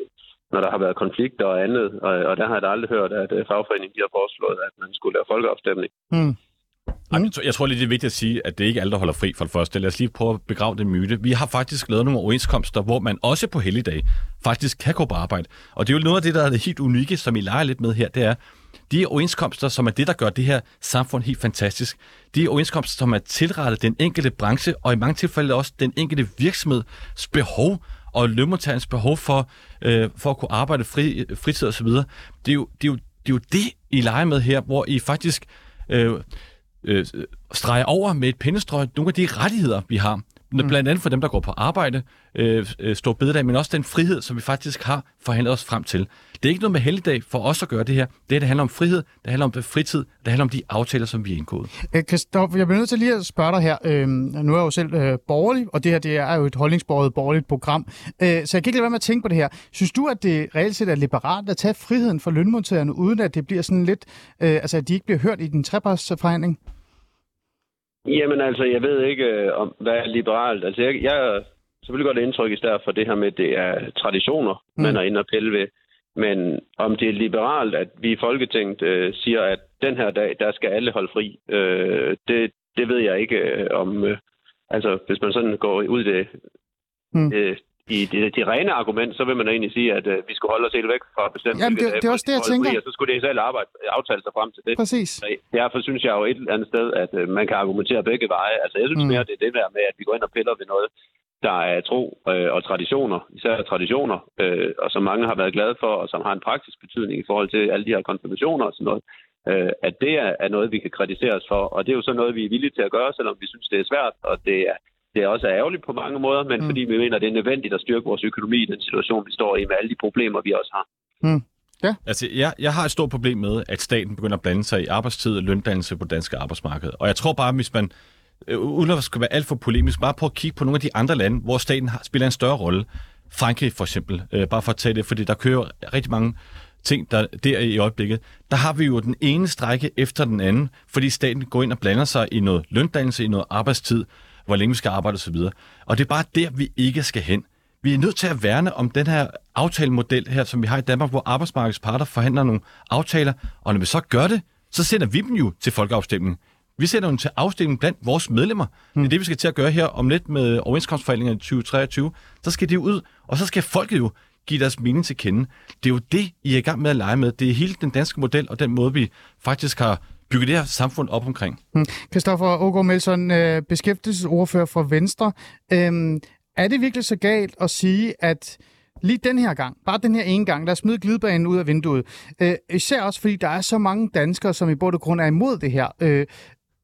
når der har været konflikter og andet. Og, og der har jeg da aldrig hørt, at øh, fagforeningen har foreslået, at man skulle lave folkeafstemning. Mm. Mm. Jeg, tror, jeg tror lige, det er vigtigt at sige, at det ikke er alle, der holder fri for det første. Lad os lige prøve at begrave den myte. Vi har faktisk lavet nogle overenskomster, hvor man også på helligdag faktisk kan gå på arbejde. Og det er jo noget af det, der er det helt unikke, som I leger lidt med her, det er, de overenskomster, som er det, der gør det her samfund helt fantastisk. De overenskomster, som er tilrettet den enkelte branche, og i mange tilfælde også den enkelte virksomheds behov og lønmodtagernes behov for, øh, for at kunne arbejde fri, fritid osv. Det er, jo, det, er jo, det er jo det, I leger med her, hvor I faktisk... Øh, øh, streger over med et pindestrøg nogle af de rettigheder, vi har. Mm. Blandt andet for dem, der går på arbejde, øh, øh, stor bededag, men også den frihed, som vi faktisk har forhandlet os frem til. Det er ikke noget med helligdag for os at gøre det her. Det, det handler om frihed, det handler om fritid, det handler om de aftaler, som vi har indgået. Kristoffer, jeg bliver nødt til lige at spørge dig her. Øh, nu er jeg jo selv øh, borgerlig, og det her det er jo et holdningsbordet borgerligt program. Øh, så jeg kan ikke lade være med at tænke på det her. Synes du, at det reelt set er liberalt at tage friheden for lønmodtagerne, uden at det bliver sådan lidt, øh, altså at de ikke bliver hørt i den trepartsforhandling? Jamen altså, jeg ved ikke, øh, om hvad er liberalt. Altså, jeg, jeg selvfølgelig godt indtryk i stedet for det her med, at det er traditioner, mm. man er inde og pille ved. Men om det er liberalt, at vi i Folketinget øh, siger, at den her dag, der skal alle holde fri, øh, det, det ved jeg ikke øh, om... Øh, altså, hvis man sådan går ud det, mm. øh, i det, det rene argument, så vil man egentlig sige, at øh, vi skulle holde os helt væk fra bestemte Jamen, det, det er også det, jeg tænker. Fri, og så skulle det selv arbejde, aftale sig frem til det. Præcis. Så derfor synes jeg jo et eller andet sted, at øh, man kan argumentere begge veje. Altså, jeg synes mm. mere, det er det der med, at vi går ind og piller ved noget, der er tro øh, og traditioner, især traditioner, øh, og som mange har været glade for, og som har en praktisk betydning i forhold til alle de her konfirmationer og sådan noget, øh, at det er, er noget, vi kan kritiseres for. Og det er jo så noget, vi er villige til at gøre, selvom vi synes, det er svært, og det er det er også ærgerligt på mange måder, men mm. fordi vi mener, det er nødvendigt at styrke vores økonomi i den situation, vi står i med alle de problemer, vi også har. Mm. Ja. Altså, jeg, jeg har et stort problem med, at staten begynder at blande sig i arbejdstid og løndannelse på det danske arbejdsmarked. Og jeg tror bare, hvis man, øh, uden at skal være alt for polemisk, bare på at kigge på nogle af de andre lande, hvor staten har, spiller en større rolle. Frankrig for eksempel, øh, bare for at tage det, fordi der kører rigtig mange ting der, der i øjeblikket. Der har vi jo den ene strække efter den anden, fordi staten går ind og blander sig i noget løndannelse, i noget arbejdstid hvor længe vi skal arbejde osv. Og det er bare der, vi ikke skal hen. Vi er nødt til at værne om den her aftalemodel her, som vi har i Danmark, hvor arbejdsmarkedets parter forhandler nogle aftaler, og når vi så gør det, så sender vi dem jo til folkeafstemning. Vi sætter dem til afstemning blandt vores medlemmer. Mm. Det er hmm. det, vi skal til at gøre her om lidt med overenskomstforhandlingerne i 2023. Så skal det ud, og så skal folket jo give deres mening til kende. Det er jo det, I er i gang med at lege med. Det er hele den danske model, og den måde, vi faktisk har bygge det her samfund op omkring. Kristoffer mm. Ågaard Melson, øh, beskæftigelsesordfører for Venstre. Øhm, er det virkelig så galt at sige, at lige den her gang, bare den her ene gang, lad os smide glidebanen ud af vinduet. Øh, især også fordi der er så mange danskere, som i bund og grund er imod det her. Øh,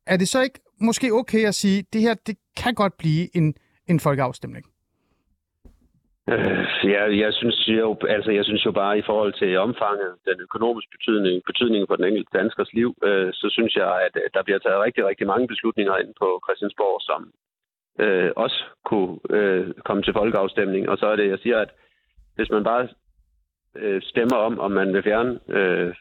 er det så ikke måske okay at sige, at det her det kan godt blive en, en folkeafstemning? Øh, ja, jeg synes jo, altså jeg synes jo bare i forhold til omfanget, den økonomiske betydning, betydningen for den enkelte danskers liv, øh, så synes jeg, at der bliver taget rigtig, rigtig mange beslutninger ind på Christiansborg, som øh, også kunne øh, komme til folkeafstemning. Og så er det, jeg siger, at hvis man bare øh, stemmer om, om man vil fjerne øh,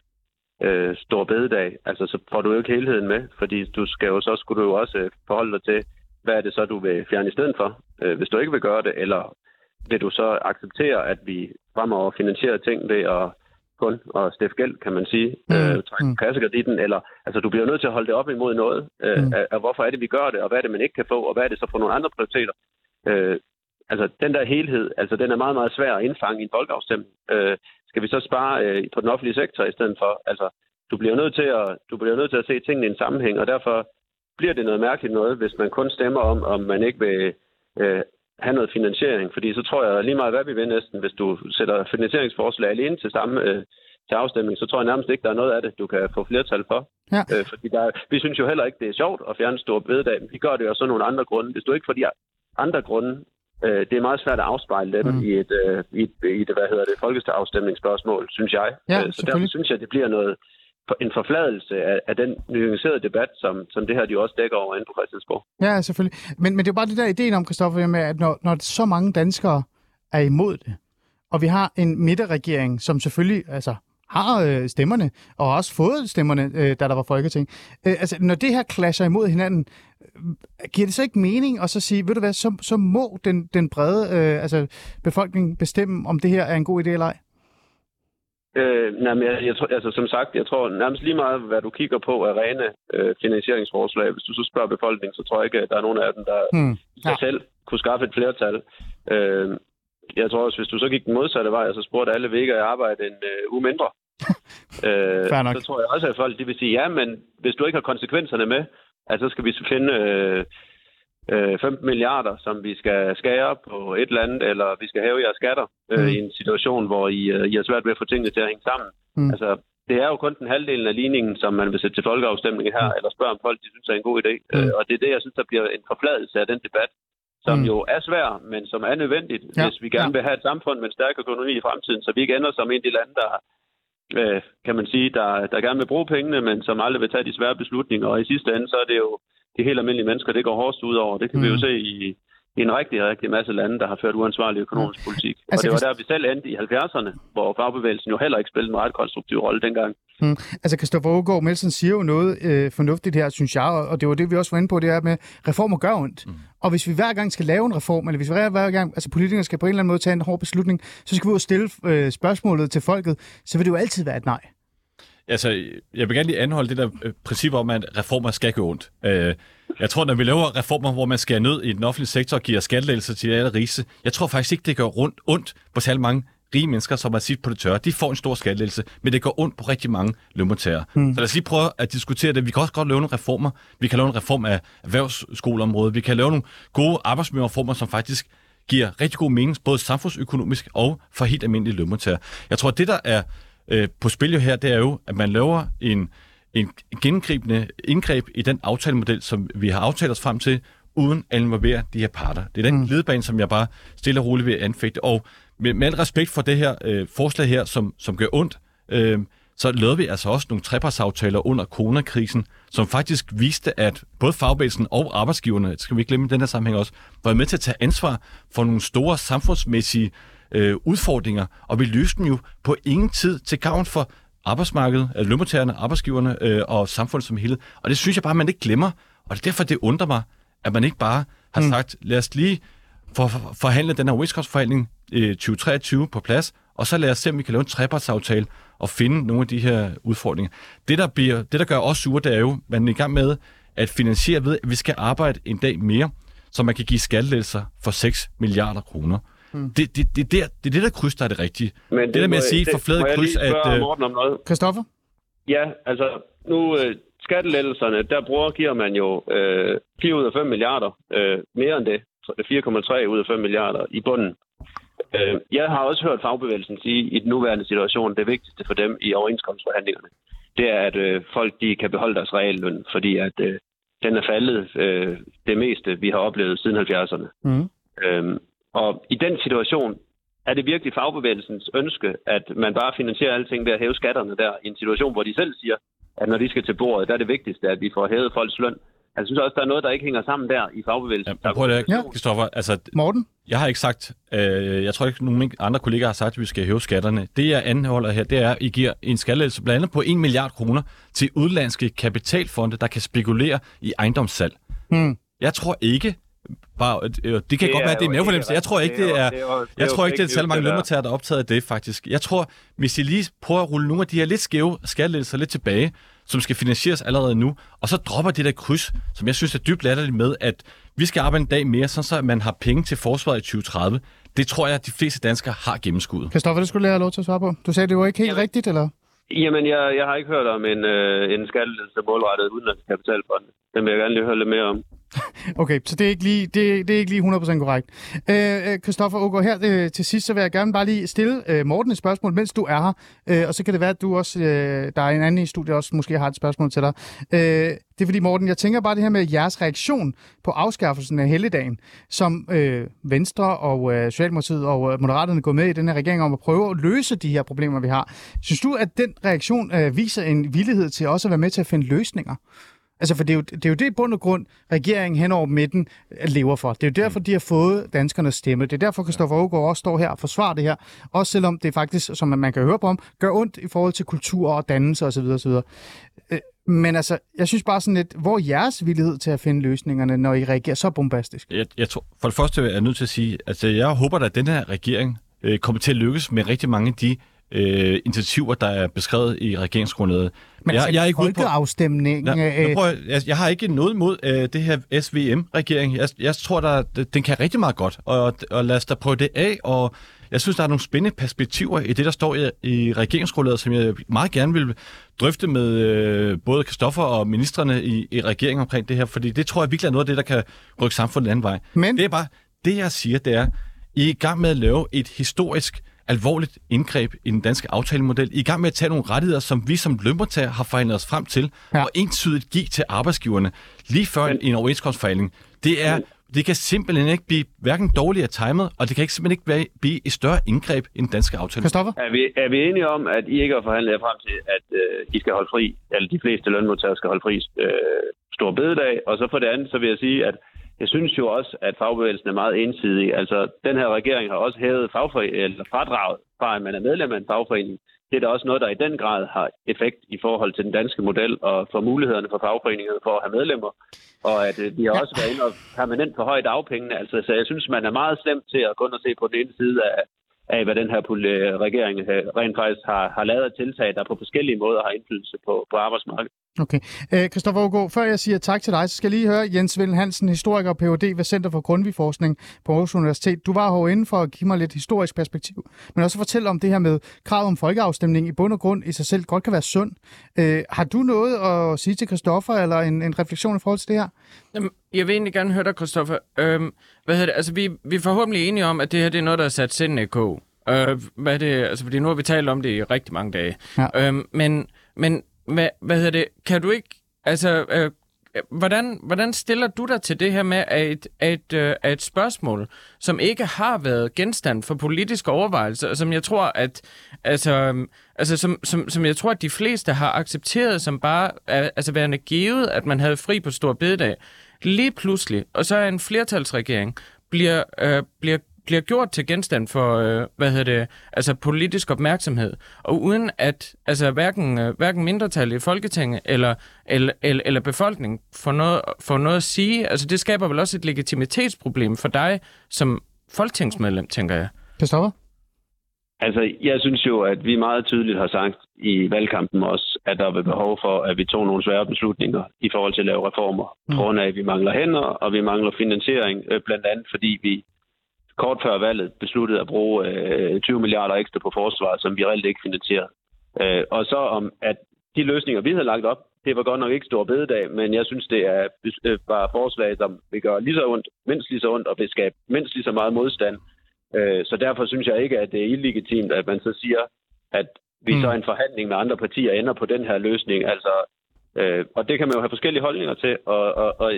øh, stor bededag, altså så får du jo ikke helheden med, fordi du skal jo så skulle du jo også forholde dig til, hvad er det så, du vil fjerne i stedet for, øh, hvis du ikke vil gøre det, eller vil du så acceptere, at vi fremover finansierer ting ved at kun at stifte gæld, kan man sige, mm. øh, trække mm. kassekreditten, eller altså du bliver nødt til at holde det op imod noget, øh, mm. af, af, hvorfor er det, vi gør det, og hvad er det, man ikke kan få, og hvad er det så for nogle andre prioriteter. Øh, altså den der helhed, altså den er meget, meget svær at indfange i en folkeafstemning. Øh, skal vi så spare øh, på den offentlige sektor i stedet for? Altså, du bliver nødt til at, du bliver nødt til at se tingene i en sammenhæng, og derfor bliver det noget mærkeligt noget, hvis man kun stemmer om, om man ikke vil øh, have noget finansiering, fordi så tror jeg lige meget, hvad vi vil næsten, hvis du sætter finansieringsforslag alene til samme øh, til afstemning, så tror jeg nærmest ikke, der er noget af det, du kan få flertal for. Ja. Øh, fordi der, vi synes jo heller ikke, det er sjovt at fjerne stor bededag. Vi gør det jo så nogle andre grunde. Hvis du ikke får de andre grunde, øh, det er meget svært at afspejle dem mm. i, et, øh, i, et, i et, hvad hedder det, folkeafstemningsspørgsmål, synes jeg. Ja, øh, så derfor synes jeg, det bliver noget, en forfladelse af, af den nuancerede debat, som, som det her de også dækker over inde på Christiansborg. Ja, selvfølgelig. Men, men det er bare det der ideen om, Kristoffer, med, at når, når så mange danskere er imod det, og vi har en midterregering, som selvfølgelig altså, har øh, stemmerne, og har også fået stemmerne, øh, da der var folketing. Øh, altså, når det her clasher imod hinanden, øh, giver det så ikke mening at så sige, ved du hvad, så, så må den, den brede øh, altså, befolkning bestemme, om det her er en god idé eller ej? Øh, nej, men jeg, jeg, altså, som sagt, jeg tror nærmest lige meget, hvad du kigger på af rene øh, finansieringsforslag. Hvis du så spørger befolkningen, så tror jeg ikke, at der er nogen af dem, der hmm. ja. selv kunne skaffe et flertal. Øh, jeg tror også, hvis du så gik den modsatte vej, og så spurgte alle, vil ikke arbejde en øh, uge mindre, [laughs] øh, så tror jeg også, at folk de vil sige, ja, men hvis du ikke har konsekvenserne med, altså, så skal vi finde... Øh, 15 øh, milliarder, som vi skal skære på et eller andet, eller vi skal have jeres skatter øh, mm. i en situation, hvor I, øh, I har svært ved at få tingene til at hænge sammen. Mm. Altså, det er jo kun den halvdelen af ligningen, som man vil sætte til folkeafstemning her, mm. eller spørge om folk, de synes er en god idé. Mm. Øh, og det er det, jeg synes, der bliver en forfladelse af den debat, som Mm. jo er svær, men som er nødvendigt, ja, hvis vi gerne ja. vil have et samfund med en stærk økonomi i fremtiden, så vi ikke ender som en af de lande, der øh, kan man sige, der, der gerne vil bruge pengene, men som aldrig vil tage de svære beslutninger. Og i sidste ende, så er det jo de helt almindelige mennesker, det går hårdest ud over. Det kan mm. vi jo Mm. se i, i en rigtig, rigtig masse lande, der har ført uansvarlig økonomisk politik. Altså, og det var der, vi selv endte i 70'erne, hvor fagbevægelsen jo heller ikke spillede en ret konstruktiv rolle dengang. Mm. Altså, Christoffer Aagaard Melsen siger jo noget øh, fornuftigt her, synes jeg, og det var det, vi også var inde på, det er med, reformer gør ondt. Mm. Og hvis vi hver gang skal lave en reform, eller hvis vi hver, gang, altså politikere skal på en eller anden måde tage en hård beslutning, så skal vi jo stille øh, spørgsmålet til folket, så vil det jo altid være et nej. Altså, jeg vil gerne lige anholde det der øh, princip om, at reformer skal gå ondt. Øh, jeg tror, når vi laver reformer, hvor man skærer ned i den offentlige sektor og giver skattelettelser til alle rigeste, jeg tror faktisk ikke, det gør rundt, ondt på særlig mange rige mennesker, som har sit på det tørre. De får en stor skattelettelse, men det går ondt på rigtig mange lønmodtagere. Mm. Så lad os lige prøve at diskutere det. Vi kan også godt lave nogle reformer. Vi kan lave en reform af erhvervsskoleområdet. Vi kan lave nogle gode arbejdsmiljøreformer, som faktisk giver rigtig god mening, både samfundsøkonomisk og for helt almindelige lønmodtagere. Jeg tror, at det, der er øh, på spil jo her, det er jo, at man laver en, en gennemgribende indgreb i den aftalemodel, som vi har aftalt os frem til, uden at involvere de her parter. Det er den mm. som jeg bare stille og roligt vil anfægte. Og med, med al respekt for det her øh, forslag her, som, som gør ondt, øh, så lavede vi altså også nogle trepartsaftaler under coronakrisen, som faktisk viste, at både fagbevægelsen og arbejdsgiverne, skal vi ikke glemme i den her sammenhæng også, var med til at tage ansvar for nogle store samfundsmæssige øh, udfordringer, og vi løste dem jo på ingen tid til gavn for arbejdsmarkedet, altså lønmodtagerne, arbejdsgiverne øh, og samfundet som helhed. Og det synes jeg bare, man ikke glemmer, og det er derfor, det undrer mig, at man ikke bare har mm. sagt, lad os lige for, for, forhandle den her overenskomstforhandling øh, 2023 på plads, og så lad os se, om vi kan lave en trepartsaftale og finde nogle af de her udfordringer. Det, der, bliver, det, der gør os sure, det er jo, at man er i gang med at finansiere ved, at vi skal arbejde en dag mere, så man kan give skattelettelser for 6 milliarder kroner. Mm. Det, det, det, det, er det er det, der kryds, der er det rigtige. Men det der med at sige det- for flade kryds, at, øh, Morten om noget? Christoffer? Ja, altså nu øh, skattelettelserne, der bruger, giver man jo øh, 4 ud af 5 milliarder, øh, mere end det, 4,3 ud af 5 milliarder i bunden. Øh, jeg har også hørt fagbevægelsen sige, i den nuværende situation, det vigtigste for dem i overenskomstforhandlingerne, det er, at øh, folk de kan beholde deres realløn, fordi at øh, den er faldet øh, det meste, vi har oplevet siden 70'erne. Mm. Øhm, og i den situation er det virkelig fagbevægelsens ønske, at man bare finansierer alting ved at hæve skatterne der, i en situation, hvor de selv siger, at når de skal til bordet, der er det vigtigste, at vi får hævet folks løn. Jeg synes også, der er noget, der ikke hænger sammen der i fagbevægelsen. Ja, prøv at Ja. Christoffer, altså, Morten? jeg har ikke sagt, øh, jeg tror ikke, nogen andre kollegaer har sagt, at vi skal hæve skatterne. Det, jeg anholder her, det er, at I giver en skattelettelse blandt andet på 1 milliard kroner til udlandske kapitalfonde, der kan spekulere i ejendomssalg. Mm. Jeg tror ikke, bare, øh, det kan det godt være, at det er mavefornemmelse. Jeg tror ikke, det er, jeg tror ikke, det er særlig mange lønmodtagere, der er optaget af det, faktisk. Jeg tror, hvis I lige prøver at rulle nogle af de her lidt skæve skattelettelser lidt tilbage, som skal finansieres allerede nu, og så dropper det der kryds, som jeg synes er dybt latterligt med, at vi skal arbejde en dag mere, sådan så man har penge til forsvaret i 2030. Det tror jeg, at de fleste danskere har gennemskuddet. Christoffer, det skulle jeg have lov til at svare på. Du sagde, det var ikke helt Jamen. rigtigt, eller? Jamen, jeg, jeg har ikke hørt om en, øh, en skattelettelse målrettet udenlandsk kapitalfond. Den vil jeg gerne lige høre lidt mere om. [laughs] Okay, så det er ikke lige, det, det er ikke lige 100% korrekt. Øh, øh, Christoffer Ågaard, her øh, til sidst, så vil jeg gerne bare lige stille øh, Morten et spørgsmål, mens du er her. Øh, og så kan det være, at du også, øh, der er en anden i studiet også, måske har et spørgsmål til dig. Øh, det er fordi, Morten, jeg tænker bare det her med jeres reaktion på afskaffelsen af helligdagen, som øh, Venstre og øh, Socialdemokratiet og øh, Moderaterne går med i den her regering om at prøve at løse de her problemer, vi har. Synes du, at den reaktion øh, viser en villighed til også at være med til at finde løsninger? Altså, for det er, jo, det er jo det i bund og grund, regeringen hen over midten øh, lever for. Det er jo derfor, de har fået danskernes stemme. Det er derfor, Christoffer Aagaard også står her og forsvarer det her. Også selvom det faktisk, som man kan høre på om, gør ondt i forhold til kultur og dannelse osv. osv. Øh, Men altså, jeg synes bare sådan lidt, hvor er jeres villighed til at finde løsningerne, når I reagerer så bombastisk? Jeg, jeg tror, for det første er jeg nødt til at sige, at altså, jeg håber, at den her regering øh, kommer til at lykkes med rigtig mange af de øh, initiativer, der er beskrevet i regeringsgrundlaget. Men jeg, altså, jeg er ikke ude på... Ja, øh, nu prøver jeg, jeg, har ikke noget imod øh, det her SVM-regering. Jeg, jeg tror, der, den kan rigtig meget godt, og, og lad os da prøve det af. Og jeg synes, der er nogle spændende perspektiver i det, der står i, i regeringsgrundlaget, som jeg meget gerne vil drøfte med øh, både Kristoffer og ministerne i, i regeringen omkring det her, fordi det tror jeg virkelig er noget af det, der kan rykke samfundet en anden vej. Men- Det er bare, det jeg siger, det er, I er i gang med at lave et historisk alvorligt indgreb i den danske aftalemodel. I gang med at tage nogle rettigheder, som vi som lønmodtagere har forhandlet os frem til, Ja. og entydigt give til arbejdsgiverne lige før Men- en overenskomstforhandling. Det er, det kan simpelthen ikke blive hverken dårligere timet, og det kan ikke simpelthen ikke være, blive et større indgreb i den danske aftale. Christoffer? Er vi, er vi enige om, at I ikke har forhandlet jer frem til, at øh, I skal holde fri, eller de fleste lønmodtagere skal holde fri øh, stor bededag? Og så for det andet, så vil jeg sige, at jeg synes jo også, at fagbevægelsen er meget ensidig. Altså, den her regering har også hævet fagforening, eller fradraget fra, at man er medlem af en fagforening. Det er da også noget, der i den grad har effekt i forhold til den danske model og for mulighederne for fagforeningerne for at have medlemmer. Og at øh, vi har også været inde og permanent for højt afpengene. Altså, så jeg synes, man er meget slemt til at gå ind og se på den ene side af, af hvad den her øh, regering øh, rent faktisk har, har lavet af tiltag, der på forskellige måder har indflydelse på, på arbejdsmarkedet. Okay. Øh, Christoffer Aargaard, før jeg siger tak til dig, så skal jeg lige høre Jens Villen Hansen, historiker og Ph.D. ved Center for Grundtvig-forskning på Aarhus Universitet. Du var herinde for at give mig lidt historisk perspektiv, men også fortælle om det her med krav om folkeafstemning i bund og grund i sig selv godt kan være sund. Øh, har du noget at sige til Christoffer, eller en, en refleksion i forhold til det her? Jamen, jeg vil egentlig gerne høre dig, Christoffer. Øhm, hvad hedder det? Altså, vi, vi er forhåbentlig enige om, at det her det er noget, der er sat sindene i kog. Øh, hvad er det? Altså, fordi nu har vi talt om det i rigtig mange dage. Ja. Øhm, men, men hvad, hvad hedder det? Kan du ikke... Altså, øh, hvordan, hvordan stiller du dig til det her med, at et, at, øh, at et spørgsmål, som ikke har været genstand for politiske overvejelser, som jeg tror, at altså, øhm, altså som, som, som jeg tror, at de fleste har accepteret som bare øh, altså værende givet, at man havde fri på stor bededag, lige pludselig, og så er en flertalsregering, bliver, øh, bliver bliver gjort til genstand for, øh, hvad hedder det, altså politisk opmærksomhed, og uden at altså hverken, øh, hverken mindretal i Folketinget eller, eller, eller, eller befolkningen får noget, får noget at sige, altså det skaber vel også et legitimitetsproblem for dig som folketingsmedlem, tænker jeg. Christoffer? Altså, jeg synes jo, at vi meget tydeligt har sagt i valgkampen også, at der er behov for, at vi tog nogle svære beslutninger i forhold til at lave reformer. Mm. På grund af, at vi mangler hænder, og vi mangler finansiering, øh, blandt andet fordi vi kort før valget besluttede at bruge øh, 20 milliarder ekstra på forsvaret, som vi reelt ikke finansierer. Øh, og så om, at de løsninger, vi havde lagt op, det var godt nok ikke stor bededag, men jeg synes, det er øh, bare forslag, som vil gøre lige så ondt, mindst lige så ondt, og vil skabe mindst lige så meget modstand. Øh, så derfor synes jeg ikke, at det er illegitimt, at man så siger, at vi mm. så i en forhandling med andre partier ender på den her løsning. Altså, øh, og det kan man jo have forskellige holdninger til, og, og, og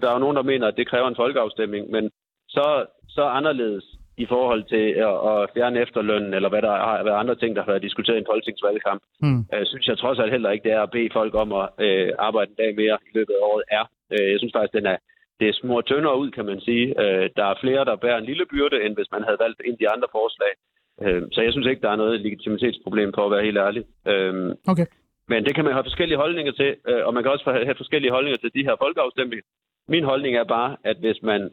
der er jo nogen, der mener, at det kræver en folkeafstemning, men så, så anderledes i forhold til at, at fjerne efterlønnen, eller hvad der har været andre ting, der har været diskuteret i en folketingsvalgkamp, Mm. øh, synes jeg trods alt heller ikke, det er at bede folk om at øh, arbejde en dag mere i løbet af året er. Øh, jeg synes faktisk, den er, det er små tyndere ud, kan man sige. Øh, der er flere, der bærer en lille byrde, end hvis man havde valgt ind de andre forslag. Øh, så jeg synes ikke, der er noget legitimitetsproblem, for at være helt ærlig. Øh, Okay. men det kan man have forskellige holdninger til, øh, og man kan også have forskellige holdninger til de her folkeafstemninger. Min holdning er bare, at hvis man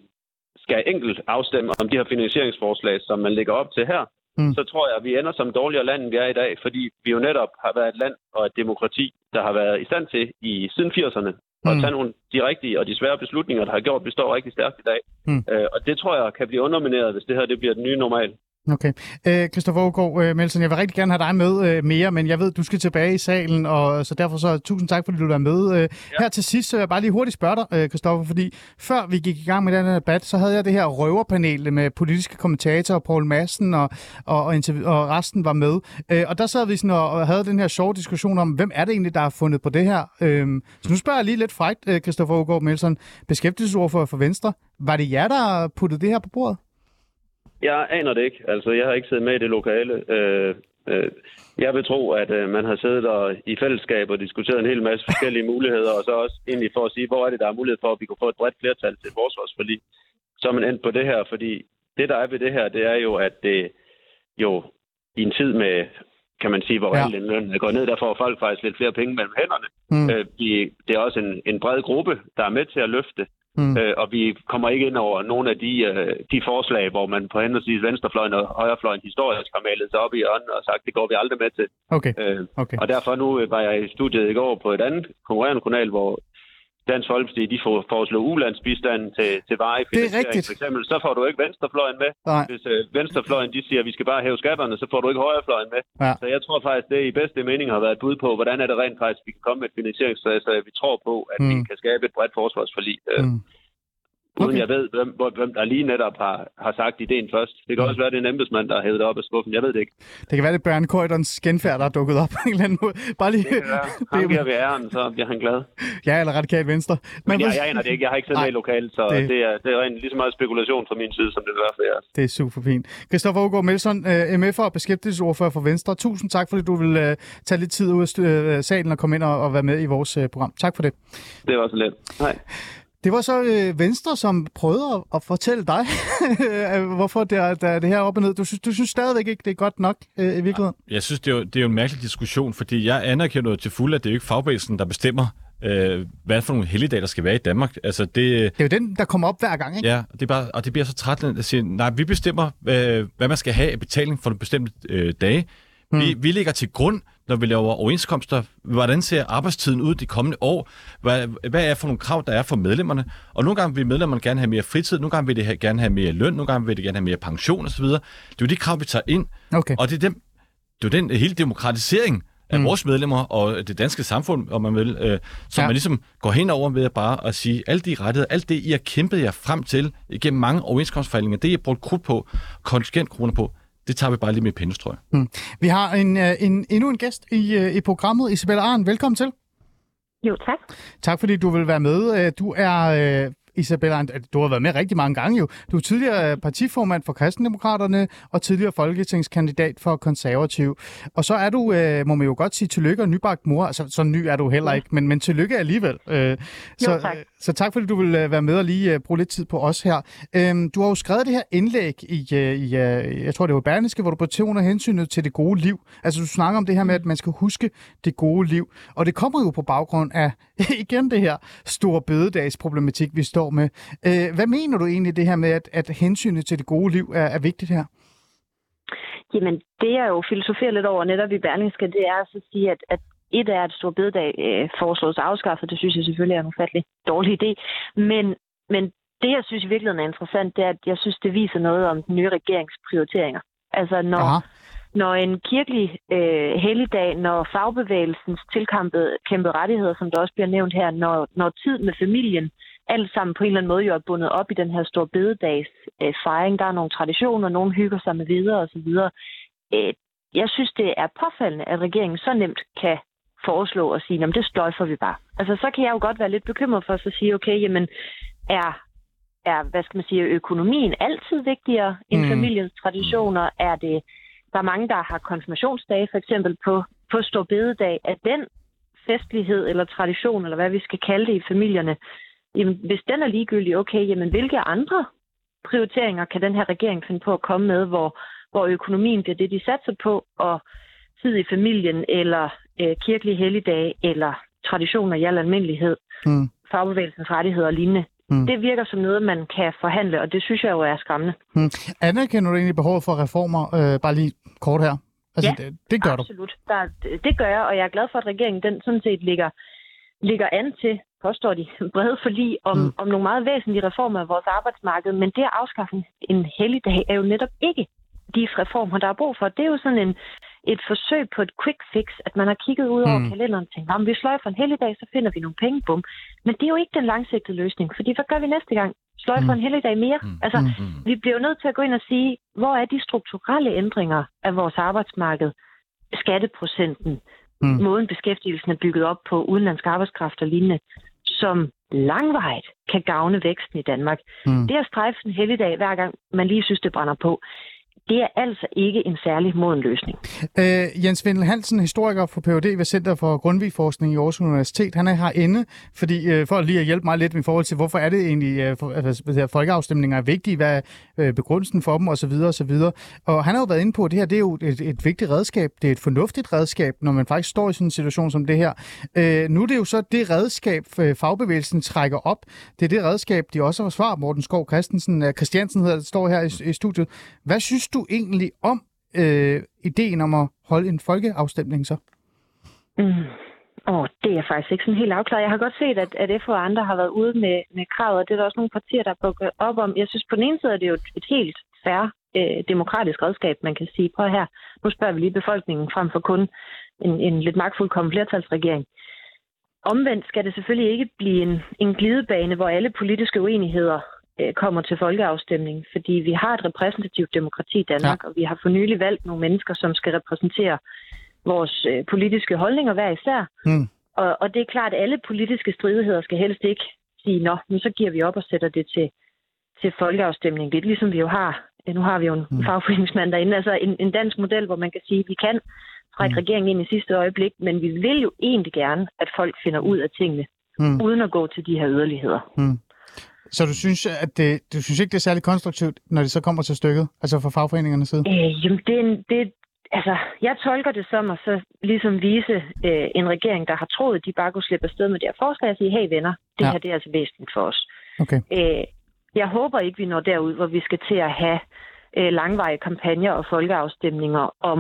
skal enkelt afstemme om de her finansieringsforslag, som man lægger op til her, Mm. så tror jeg, at vi ender som dårligere land, end vi er i dag, fordi vi jo netop har været et land og et demokrati, der har været i stand til i siden 80'erne at Mm. tage nogle de rigtige og de svære beslutninger, der har gjort, at vi står rigtig stærkt i dag. Mm. Øh, og det tror jeg kan blive undermineret, hvis det her det bliver den nye normal. Okay. Øh, Christoffer Aargaard, øh, Melsen, jeg vil rigtig gerne have dig med øh, mere, men jeg ved, du skal tilbage i salen, og så derfor så tusind tak, fordi du er med. Øh, ja. Her til sidst, så vil jeg bare lige hurtigt spørge dig, øh, Christoffer, fordi før vi gik i gang med den her debat, så havde jeg det her røverpanel med politiske kommentatorer, Paul Madsen og, og, og, og resten var med. Øh, og der sad vi sådan og, og havde den her sjove diskussion om, hvem er det egentlig, der har fundet på det her? Øh, så nu spørger jeg lige lidt frækt, øh, Christoffer Aargaard Melsen, beskæftigelsesordfører for Venstre. Var det jer, der puttede det her på bordet? Jeg aner det ikke. Altså, jeg har ikke siddet med i det lokale. Øh, øh, jeg vil tro, at øh, man har siddet der i fællesskab og diskuteret en hel masse forskellige muligheder, og så også egentlig for at sige, hvor er det, der er mulighed for, at vi kunne få et bredt flertal til forsvarsforlig. Så er man endt på det her, fordi det, der er ved det her, det er jo, at det jo i en tid med, kan man sige, hvor Ja. ja. løn er gået ned, der får folk faktisk lidt flere penge mellem hænderne. Mm. Øh, vi, det er også en, en bred gruppe, der er med til at løfte. Mm. Øh, og vi kommer ikke ind over nogle af de, øh, de forslag, hvor man på henholdsvis venstrefløjen og højrefløjen historisk har malet sig op i hjørnet og sagt, det går vi aldrig med til. Okay, Øh, okay. og derfor nu øh, var jeg i studiet i går på et andet konkurrerende kanal, hvor Dansk Folkeparti de får, foreslår ulandsbistand til, til varig er finansiering. For eksempel, så får du ikke venstrefløjen med. Nej. Hvis øh, venstrefløjen de siger, at vi skal bare hæve skatterne, så får du ikke højrefløjen med. Ja. Så jeg tror faktisk, det i bedste mening har været et bud på, hvordan er det rent faktisk, vi kan komme med et finansieringsforslag, så vi tror på, at mm. vi kan skabe et bredt forsvarsforlig. Øh, Mm. Uden Okay. jeg ved, hvem, hvem der lige netop har, har sagt ideen først. Det kan også være, det er en embedsmand, der har hævet det op af skuffen. Jeg ved det ikke. Det kan være, det er Bjørn Køjderens genfærd, der er dukket op på en eller anden måde. Bare lige... Det kan være. [laughs] Ham giver vi æren, så bliver han glad. Ja, eller radikalt venstre. Men jeg, jeg aner det ikke. Jeg har ikke Nej, med i lokalet, så det- det, det er, det er rent lige så meget spekulation fra min side, som det være for jeres. Det er super fint. Christoffer Aagaard Melson, øh, MF'er og beskæftigelsesordfører for Venstre. Tusind tak, fordi du vil øh, tage lidt tid ud af øh, salen og komme ind og, og være med i vores program. Tak for det. Det var så let. Nej. Det var så øh, Venstre, som prøvede at, at fortælle dig, [laughs] øh, hvorfor det er, der er det her op og ned. Du synes, du synes stadigvæk ikke, det er godt nok øh, i virkeligheden? Jeg synes, det er, jo, det er jo en mærkelig diskussion, fordi jeg anerkender jo til fulde, at det er jo ikke fagbevægelsen, der bestemmer, øh, hvad for nogle helligdage, der skal være i Danmark. Altså, det, Det er jo den, der kommer op hver gang, ikke? Ja, og det, er bare, og det bliver så træt at sige, nej, vi bestemmer, øh, hvad man skal have af betaling for nogle bestemte øh, dage. Mm. Vi, vi lægger til grund, når vi laver overenskomster, hvordan ser arbejdstiden ud de kommende år? Hvad, hvad er for nogle krav, der er for medlemmerne? Og nogle gange vil medlemmerne gerne have mere fritid, nogle gange vil de have, gerne have mere løn, nogle gange vil de gerne have mere pension osv. Det er jo de krav, vi tager ind, Okay. og det er, dem, det er jo den hele demokratisering af mm. vores medlemmer og det danske samfund, om man vil, øh, som Ja. man ligesom går hen over ved at bare at sige, alle de rettigheder, alt det, I har kæmpet jer frem til igennem mange overenskomstforhandlinger, det I har brugt krudt på, kontingentkroner på, det tager vi bare lige med pindestrøg. Vi har en, øh, en, endnu en gæst i, øh, i programmet, Isabella Arn. Velkommen til. Jo, tak. Tak fordi du vil være med. Øh, Du er, Isabella, du har været med rigtig mange gange jo. Du er tidligere partiformand for Kristendemokraterne og tidligere folketingskandidat for Konservativ. Og så er du, må man jo godt sige, tillykke og nybagt mor. Altså, så ny er du heller ikke, men, men tillykke alligevel. Så, tak så tak fordi du vil øh, være med og lige øh, bruge lidt tid på os her. Øhm, du har jo skrevet det her indlæg i, øh, i jeg tror det var Berlingske, hvor du betoner hensynet til det gode liv. Altså du snakker om det her med, at man skal huske det gode liv. Og det kommer jo på baggrund af, [laughs] igen det her store bededagsproblematik, vi står med. Øh, hvad mener du egentlig det her med, at, at hensynet til det gode liv er, er vigtigt her? Jamen, det jeg jo filosoferer lidt over netop i Berlingske, det er så at sige, at, at et er, at stor bededag øh, foreslås afskaffet. Det synes jeg selvfølgelig er en ufattelig dårlig idé. Men, men det, jeg synes i virkeligheden er interessant, det er, at jeg synes, det viser noget om den nye regerings prioriteringer. Altså, når, Aha. når en kirkelig øh, helligdag, når fagbevægelsens tilkæmpede kæmpede rettigheder, som der også bliver nævnt her, når, når tid med familien, alt sammen på en eller anden måde jo er bundet op i den her store bededags øh, fejring. Der er nogle traditioner, nogen hygger sig med videre osv. Øh, jeg synes, det er påfaldende, at regeringen så nemt kan foreslå og sige, at det sløjfer vi bare. Altså, så kan jeg jo godt være lidt bekymret for at sige, okay, jamen, er, er, hvad skal man sige, økonomien altid vigtigere end Mm. familiens traditioner? Er det, der er mange, der har konfirmationsdage, for eksempel på, på Stor Bededag. Er den festlighed eller tradition, eller hvad vi skal kalde det i familierne, jamen, hvis den er ligegyldig, okay, jamen, hvilke andre prioriteringer kan den her regering finde på at komme med, hvor, hvor økonomien bliver det, de satser på, og tid i familien, eller øh, kirkelige helligdage, eller traditioner i al almindelighed, Mm. fagbevægelsens rettigheder og lignende. Mm. Mm. Det virker som noget, man kan forhandle, og det synes jeg jo er skræmmende. Hmm. Anerkender du egentlig behovet for reformer? Øh, bare lige kort her. Altså, Ja, det, det gør du. Absolut. Det gør jeg, og jeg er glad for, at regeringen den sådan set ligger, ligger an til, påstår de, [laughs] brede forlig om, Mm. mm. om nogle meget væsentlige reformer af vores arbejdsmarked. Men det at afskaffe en helligdag er jo netop ikke de reformer, der er brug for. Det er jo sådan en, et forsøg på et quick fix, at man har kigget ud over Mm. kalenderen og tænkt, om vi sløjfer en helligdag, så finder vi nogle penge, bum. Men det er jo ikke den langsigtede løsning, fordi hvad gør vi næste gang? Sløjfer Mm. en helligdag mere? Mm. Altså, Mm. Vi bliver jo nødt til at gå ind og sige, hvor er de strukturelle ændringer af vores arbejdsmarked? Skatteprocenten, mm. måden beskæftigelsen er bygget op på, udenlandsk arbejdskraft og lignende, som langvejt kan gavne væksten i Danmark. Mm. Det at strejfe en helligdag, hver gang man lige synes, det brænder på, det er altså ikke en særlig moden løsning. Øh, Jens Vindel Hansen, historiker for Ph.D. ved Center for Grundvigforskning i Aarhus Universitet, han er herinde, fordi, øh, for lige at hjælpe mig lidt i forhold til, hvorfor er det egentlig, øh, for, altså, folkeafstemninger er vigtige, hvad er øh, begrundelsen for dem osv. osv. Og han har jo været inde på, at det her det er jo et, et vigtigt redskab, det er et fornuftigt redskab, når man faktisk står i sådan en situation som det her. Øh, nu er det jo så det redskab, øh, fagbevægelsen trækker op. Det er det redskab, de også har svar, Morten Skov Christensen, øh, Christiansen hedder, det, står her i, i studiet. Hvad synes du egentlig om øh, ideen om at holde en folkeafstemning så? Mm. Åh, det er faktisk ikke sådan helt afklaret. Jeg har godt set, at, at FH og andre har været ude med, med kravet, og det er der også nogle partier, der bukker op om. Jeg synes, på den ene side er det jo et, et helt færre øh, demokratisk redskab, man kan sige. Prøv her, nu spørger vi lige befolkningen frem for kun en, en lidt magtfuldkommen flertalsregering. Omvendt skal det selvfølgelig ikke blive en, en glidebane, hvor alle politiske uenigheder kommer til folkeafstemning, fordi vi har et repræsentativt demokrati i Danmark, ja. og vi har for nylig valgt nogle mennesker, som skal repræsentere vores øh, politiske holdninger hver især. Mm. Og, og det er klart, at alle politiske stridigheder skal helst ikke sige, nå, men så giver vi op og sætter det til, til folkeafstemning. Det er ligesom vi jo har, nu har vi jo en mm. fagforeningsmand derinde, altså en, en dansk model, hvor man kan sige, at vi kan trække mm. regeringen ind i sidste øjeblik, men vi vil jo egentlig gerne, at folk finder ud af tingene, mm. uden at gå til de her yderligheder. Mm. Så du synes, at det, du synes ikke, det er særlig konstruktivt, når det så kommer til stykket, altså fra fagforeningernes side? Øh, jamen, det er, en, det, altså, jeg tolker det som at så ligesom vise øh, en regering, der har troet, at de bare kunne slippe afsted med det her forslag og sige, hey venner, det ja. her det er altså væsentligt for os. Okay. Øh, jeg håber ikke, vi når derud, hvor vi skal til at have øh, langvarige kampagner og folkeafstemninger om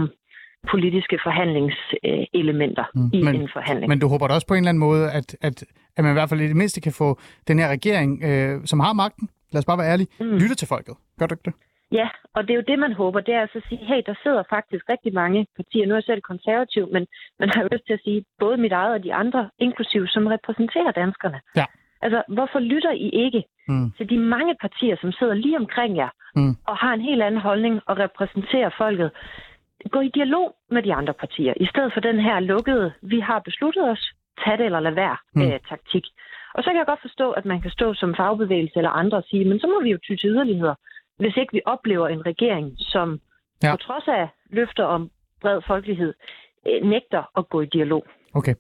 politiske forhandlingselementer mm. i men, en forhandling. Men du håber da også på en eller anden måde, at, at, at man i hvert fald i det mindste kan få den her regering, øh, som har magten, lad os bare være ærlige, mm. lytte til folket. Gør du ikke det? Ja, og det er jo det, man håber, det er altså at sige, hey, der sidder faktisk rigtig mange partier, nu er jeg selv konservativ, men man har jo lyst til at sige, både mit eget og de andre, inklusiv, som repræsenterer danskerne. Ja. Altså, hvorfor lytter I ikke mm. til de mange partier, som sidder lige omkring jer, mm. og har en helt anden holdning og repræsenterer folket? Gå i dialog med de andre partier, i stedet for den her lukkede, vi har besluttet os, tag det eller lad være, mm. øh, taktik. Og så kan jeg godt forstå, at man kan stå som fagbevægelse eller andre og sige, men så må vi jo ty til yderligheder hvis ikke vi oplever en regering, som ja. på trods af løfter om bred folkelighed, øh, nægter at gå i dialog. Okay.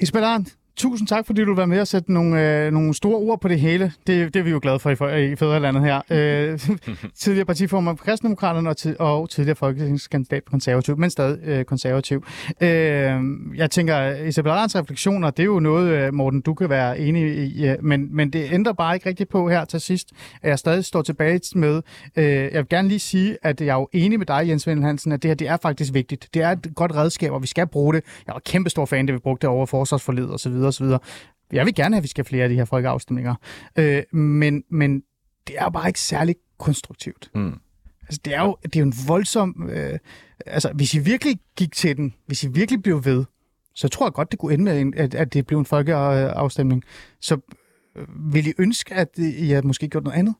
Isabel Arndt, Tusind tak, fordi du være med og sætte nogle, øh, nogle store ord på det hele. Det, det er vi jo glade for i, i Fædrelandet her. Øh, [laughs] tidligere partiformand for Kristendemokraterne og, tid, og tidligere folketingskandidat på konservativ, men stadig øh, konservativ. Øh, jeg tænker, Isabel Arns refleksioner, det er jo noget, øh, Morten, du kan være enig i, øh, men, men det ændrer bare ikke rigtigt på her til sidst, at jeg stadig står tilbage med. Øh, jeg vil gerne lige sige, at jeg er jo enig med dig, Jens Vendel Hansen, at det her det er faktisk vigtigt. Det er et godt redskab, og vi skal bruge det. Jeg var kæmpe stor fan, det vi brugte over forsvarsforledet osv osv. Jeg vil gerne have, at vi skal have flere af de her folkeafstemninger. Øh, men, men det er jo bare ikke særlig konstruktivt. Mm. Altså, det er jo det er jo en voldsom... Øh, altså, hvis I virkelig gik til den, hvis I virkelig blev ved, så tror jeg godt, det kunne ende med, at, at det blev en folkeafstemning. Så øh, vil I ønske, at I havde måske gjort noget andet?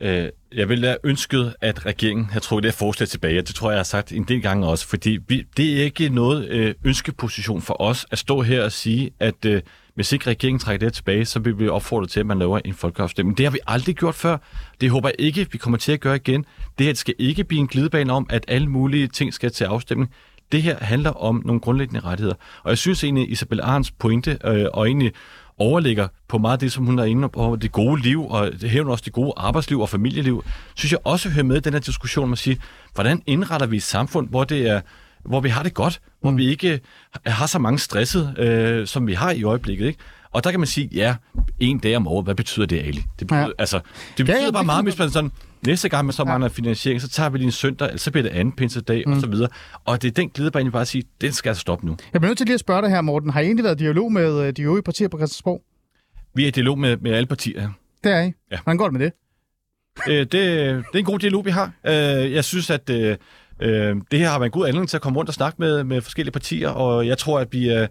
Øh, jeg ville have ønsket, at regeringen havde trukket det her forslag tilbage, det tror jeg, jeg har sagt en del gange også, fordi vi, det er ikke noget øh, ønskeposition for os at stå her og sige, at øh, hvis ikke regeringen trækker det tilbage, så vil vi opfordre til, at man laver en folkeafstemning. Det har vi aldrig gjort før. Det håber jeg ikke, vi kommer til at gøre igen. Det her skal ikke blive en glidebane om, at alle mulige ting skal til afstemning. Det her handler om nogle grundlæggende rettigheder. Og jeg synes egentlig, Isabel Arns pointe, øh, og egentlig overligger på meget af det, som hun er inde på, det gode liv, og det hævner også det gode arbejdsliv og familieliv, synes jeg også hører med i den her diskussion med at sige, hvordan indretter vi et samfund, hvor det er hvor vi har det godt, hvor mm. vi ikke har så mange stresset, øh, som vi har i øjeblikket. Ikke? Og der kan man sige, ja, en dag om året, hvad betyder det, Ali? Det betyder, ja. altså, det betyder ja, ja, bare meget, hvis man sådan, næste gang man så mangler ja. finansiering, så tager vi lige en søndag, eller så bliver det anden pinsedag, mm. og så videre. Og det er den glidebane, jeg bare sige, den skal altså stoppe nu. Jeg bliver nødt til lige at spørge dig her, Morten. Har I egentlig været i dialog med øh, de øvrige partier på Christiansborg? Vi er i dialog med, med alle partier. Det er I? Ja. Hvordan går det med det? Øh, det, det er en god dialog, vi har. Øh, jeg synes, at øh, øh, det her har været en god anledning til at komme rundt og snakke med, med forskellige partier, og jeg tror, at vi, øh,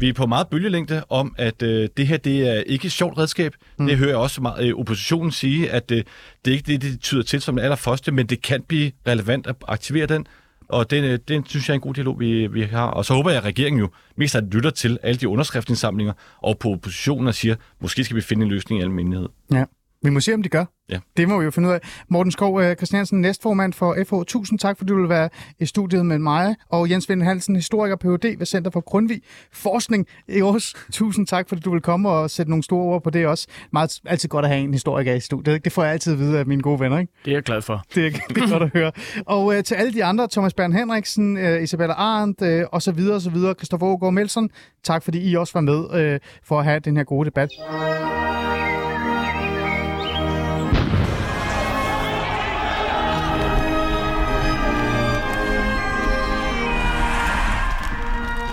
vi er på meget bølgelængde om, at øh, det her det er ikke et sjovt redskab. Mm. Det hører jeg også meget øh, oppositionen sige, at øh, det er ikke det, det tyder til som det allerførste, men det kan blive relevant at aktivere den. Og det, øh, det synes jeg er en god dialog, vi, vi har. Og så håber jeg, at regeringen jo mest af lytter til alle de underskriftsindsamlinger og på oppositionen og siger, måske skal vi finde en løsning i almindelighed. Ja. Vi må se, om de gør. Ja. Det må vi jo finde ud af. Morten Skov uh, Christiansen, næstformand for FH. Tusind tak, fordi du vil være i studiet med mig. Og Jens Vind Hansen, historiker Ph.D. ved Center for Grundvig Forskning i Aarhus. Tusind tak, fordi du vil komme og sætte nogle store ord på det også. Meget altid godt at have en historiker i studiet. Det får jeg altid at vide af mine gode venner. Ikke? Det er jeg glad for. [laughs] Det er, det er godt at høre. Og uh, til alle de andre, Thomas Bern Henriksen, uh, Isabella Arndt uh, og så videre, og så videre, Christoffer Aargaard Melson, tak fordi I også var med uh, for at have den her gode debat.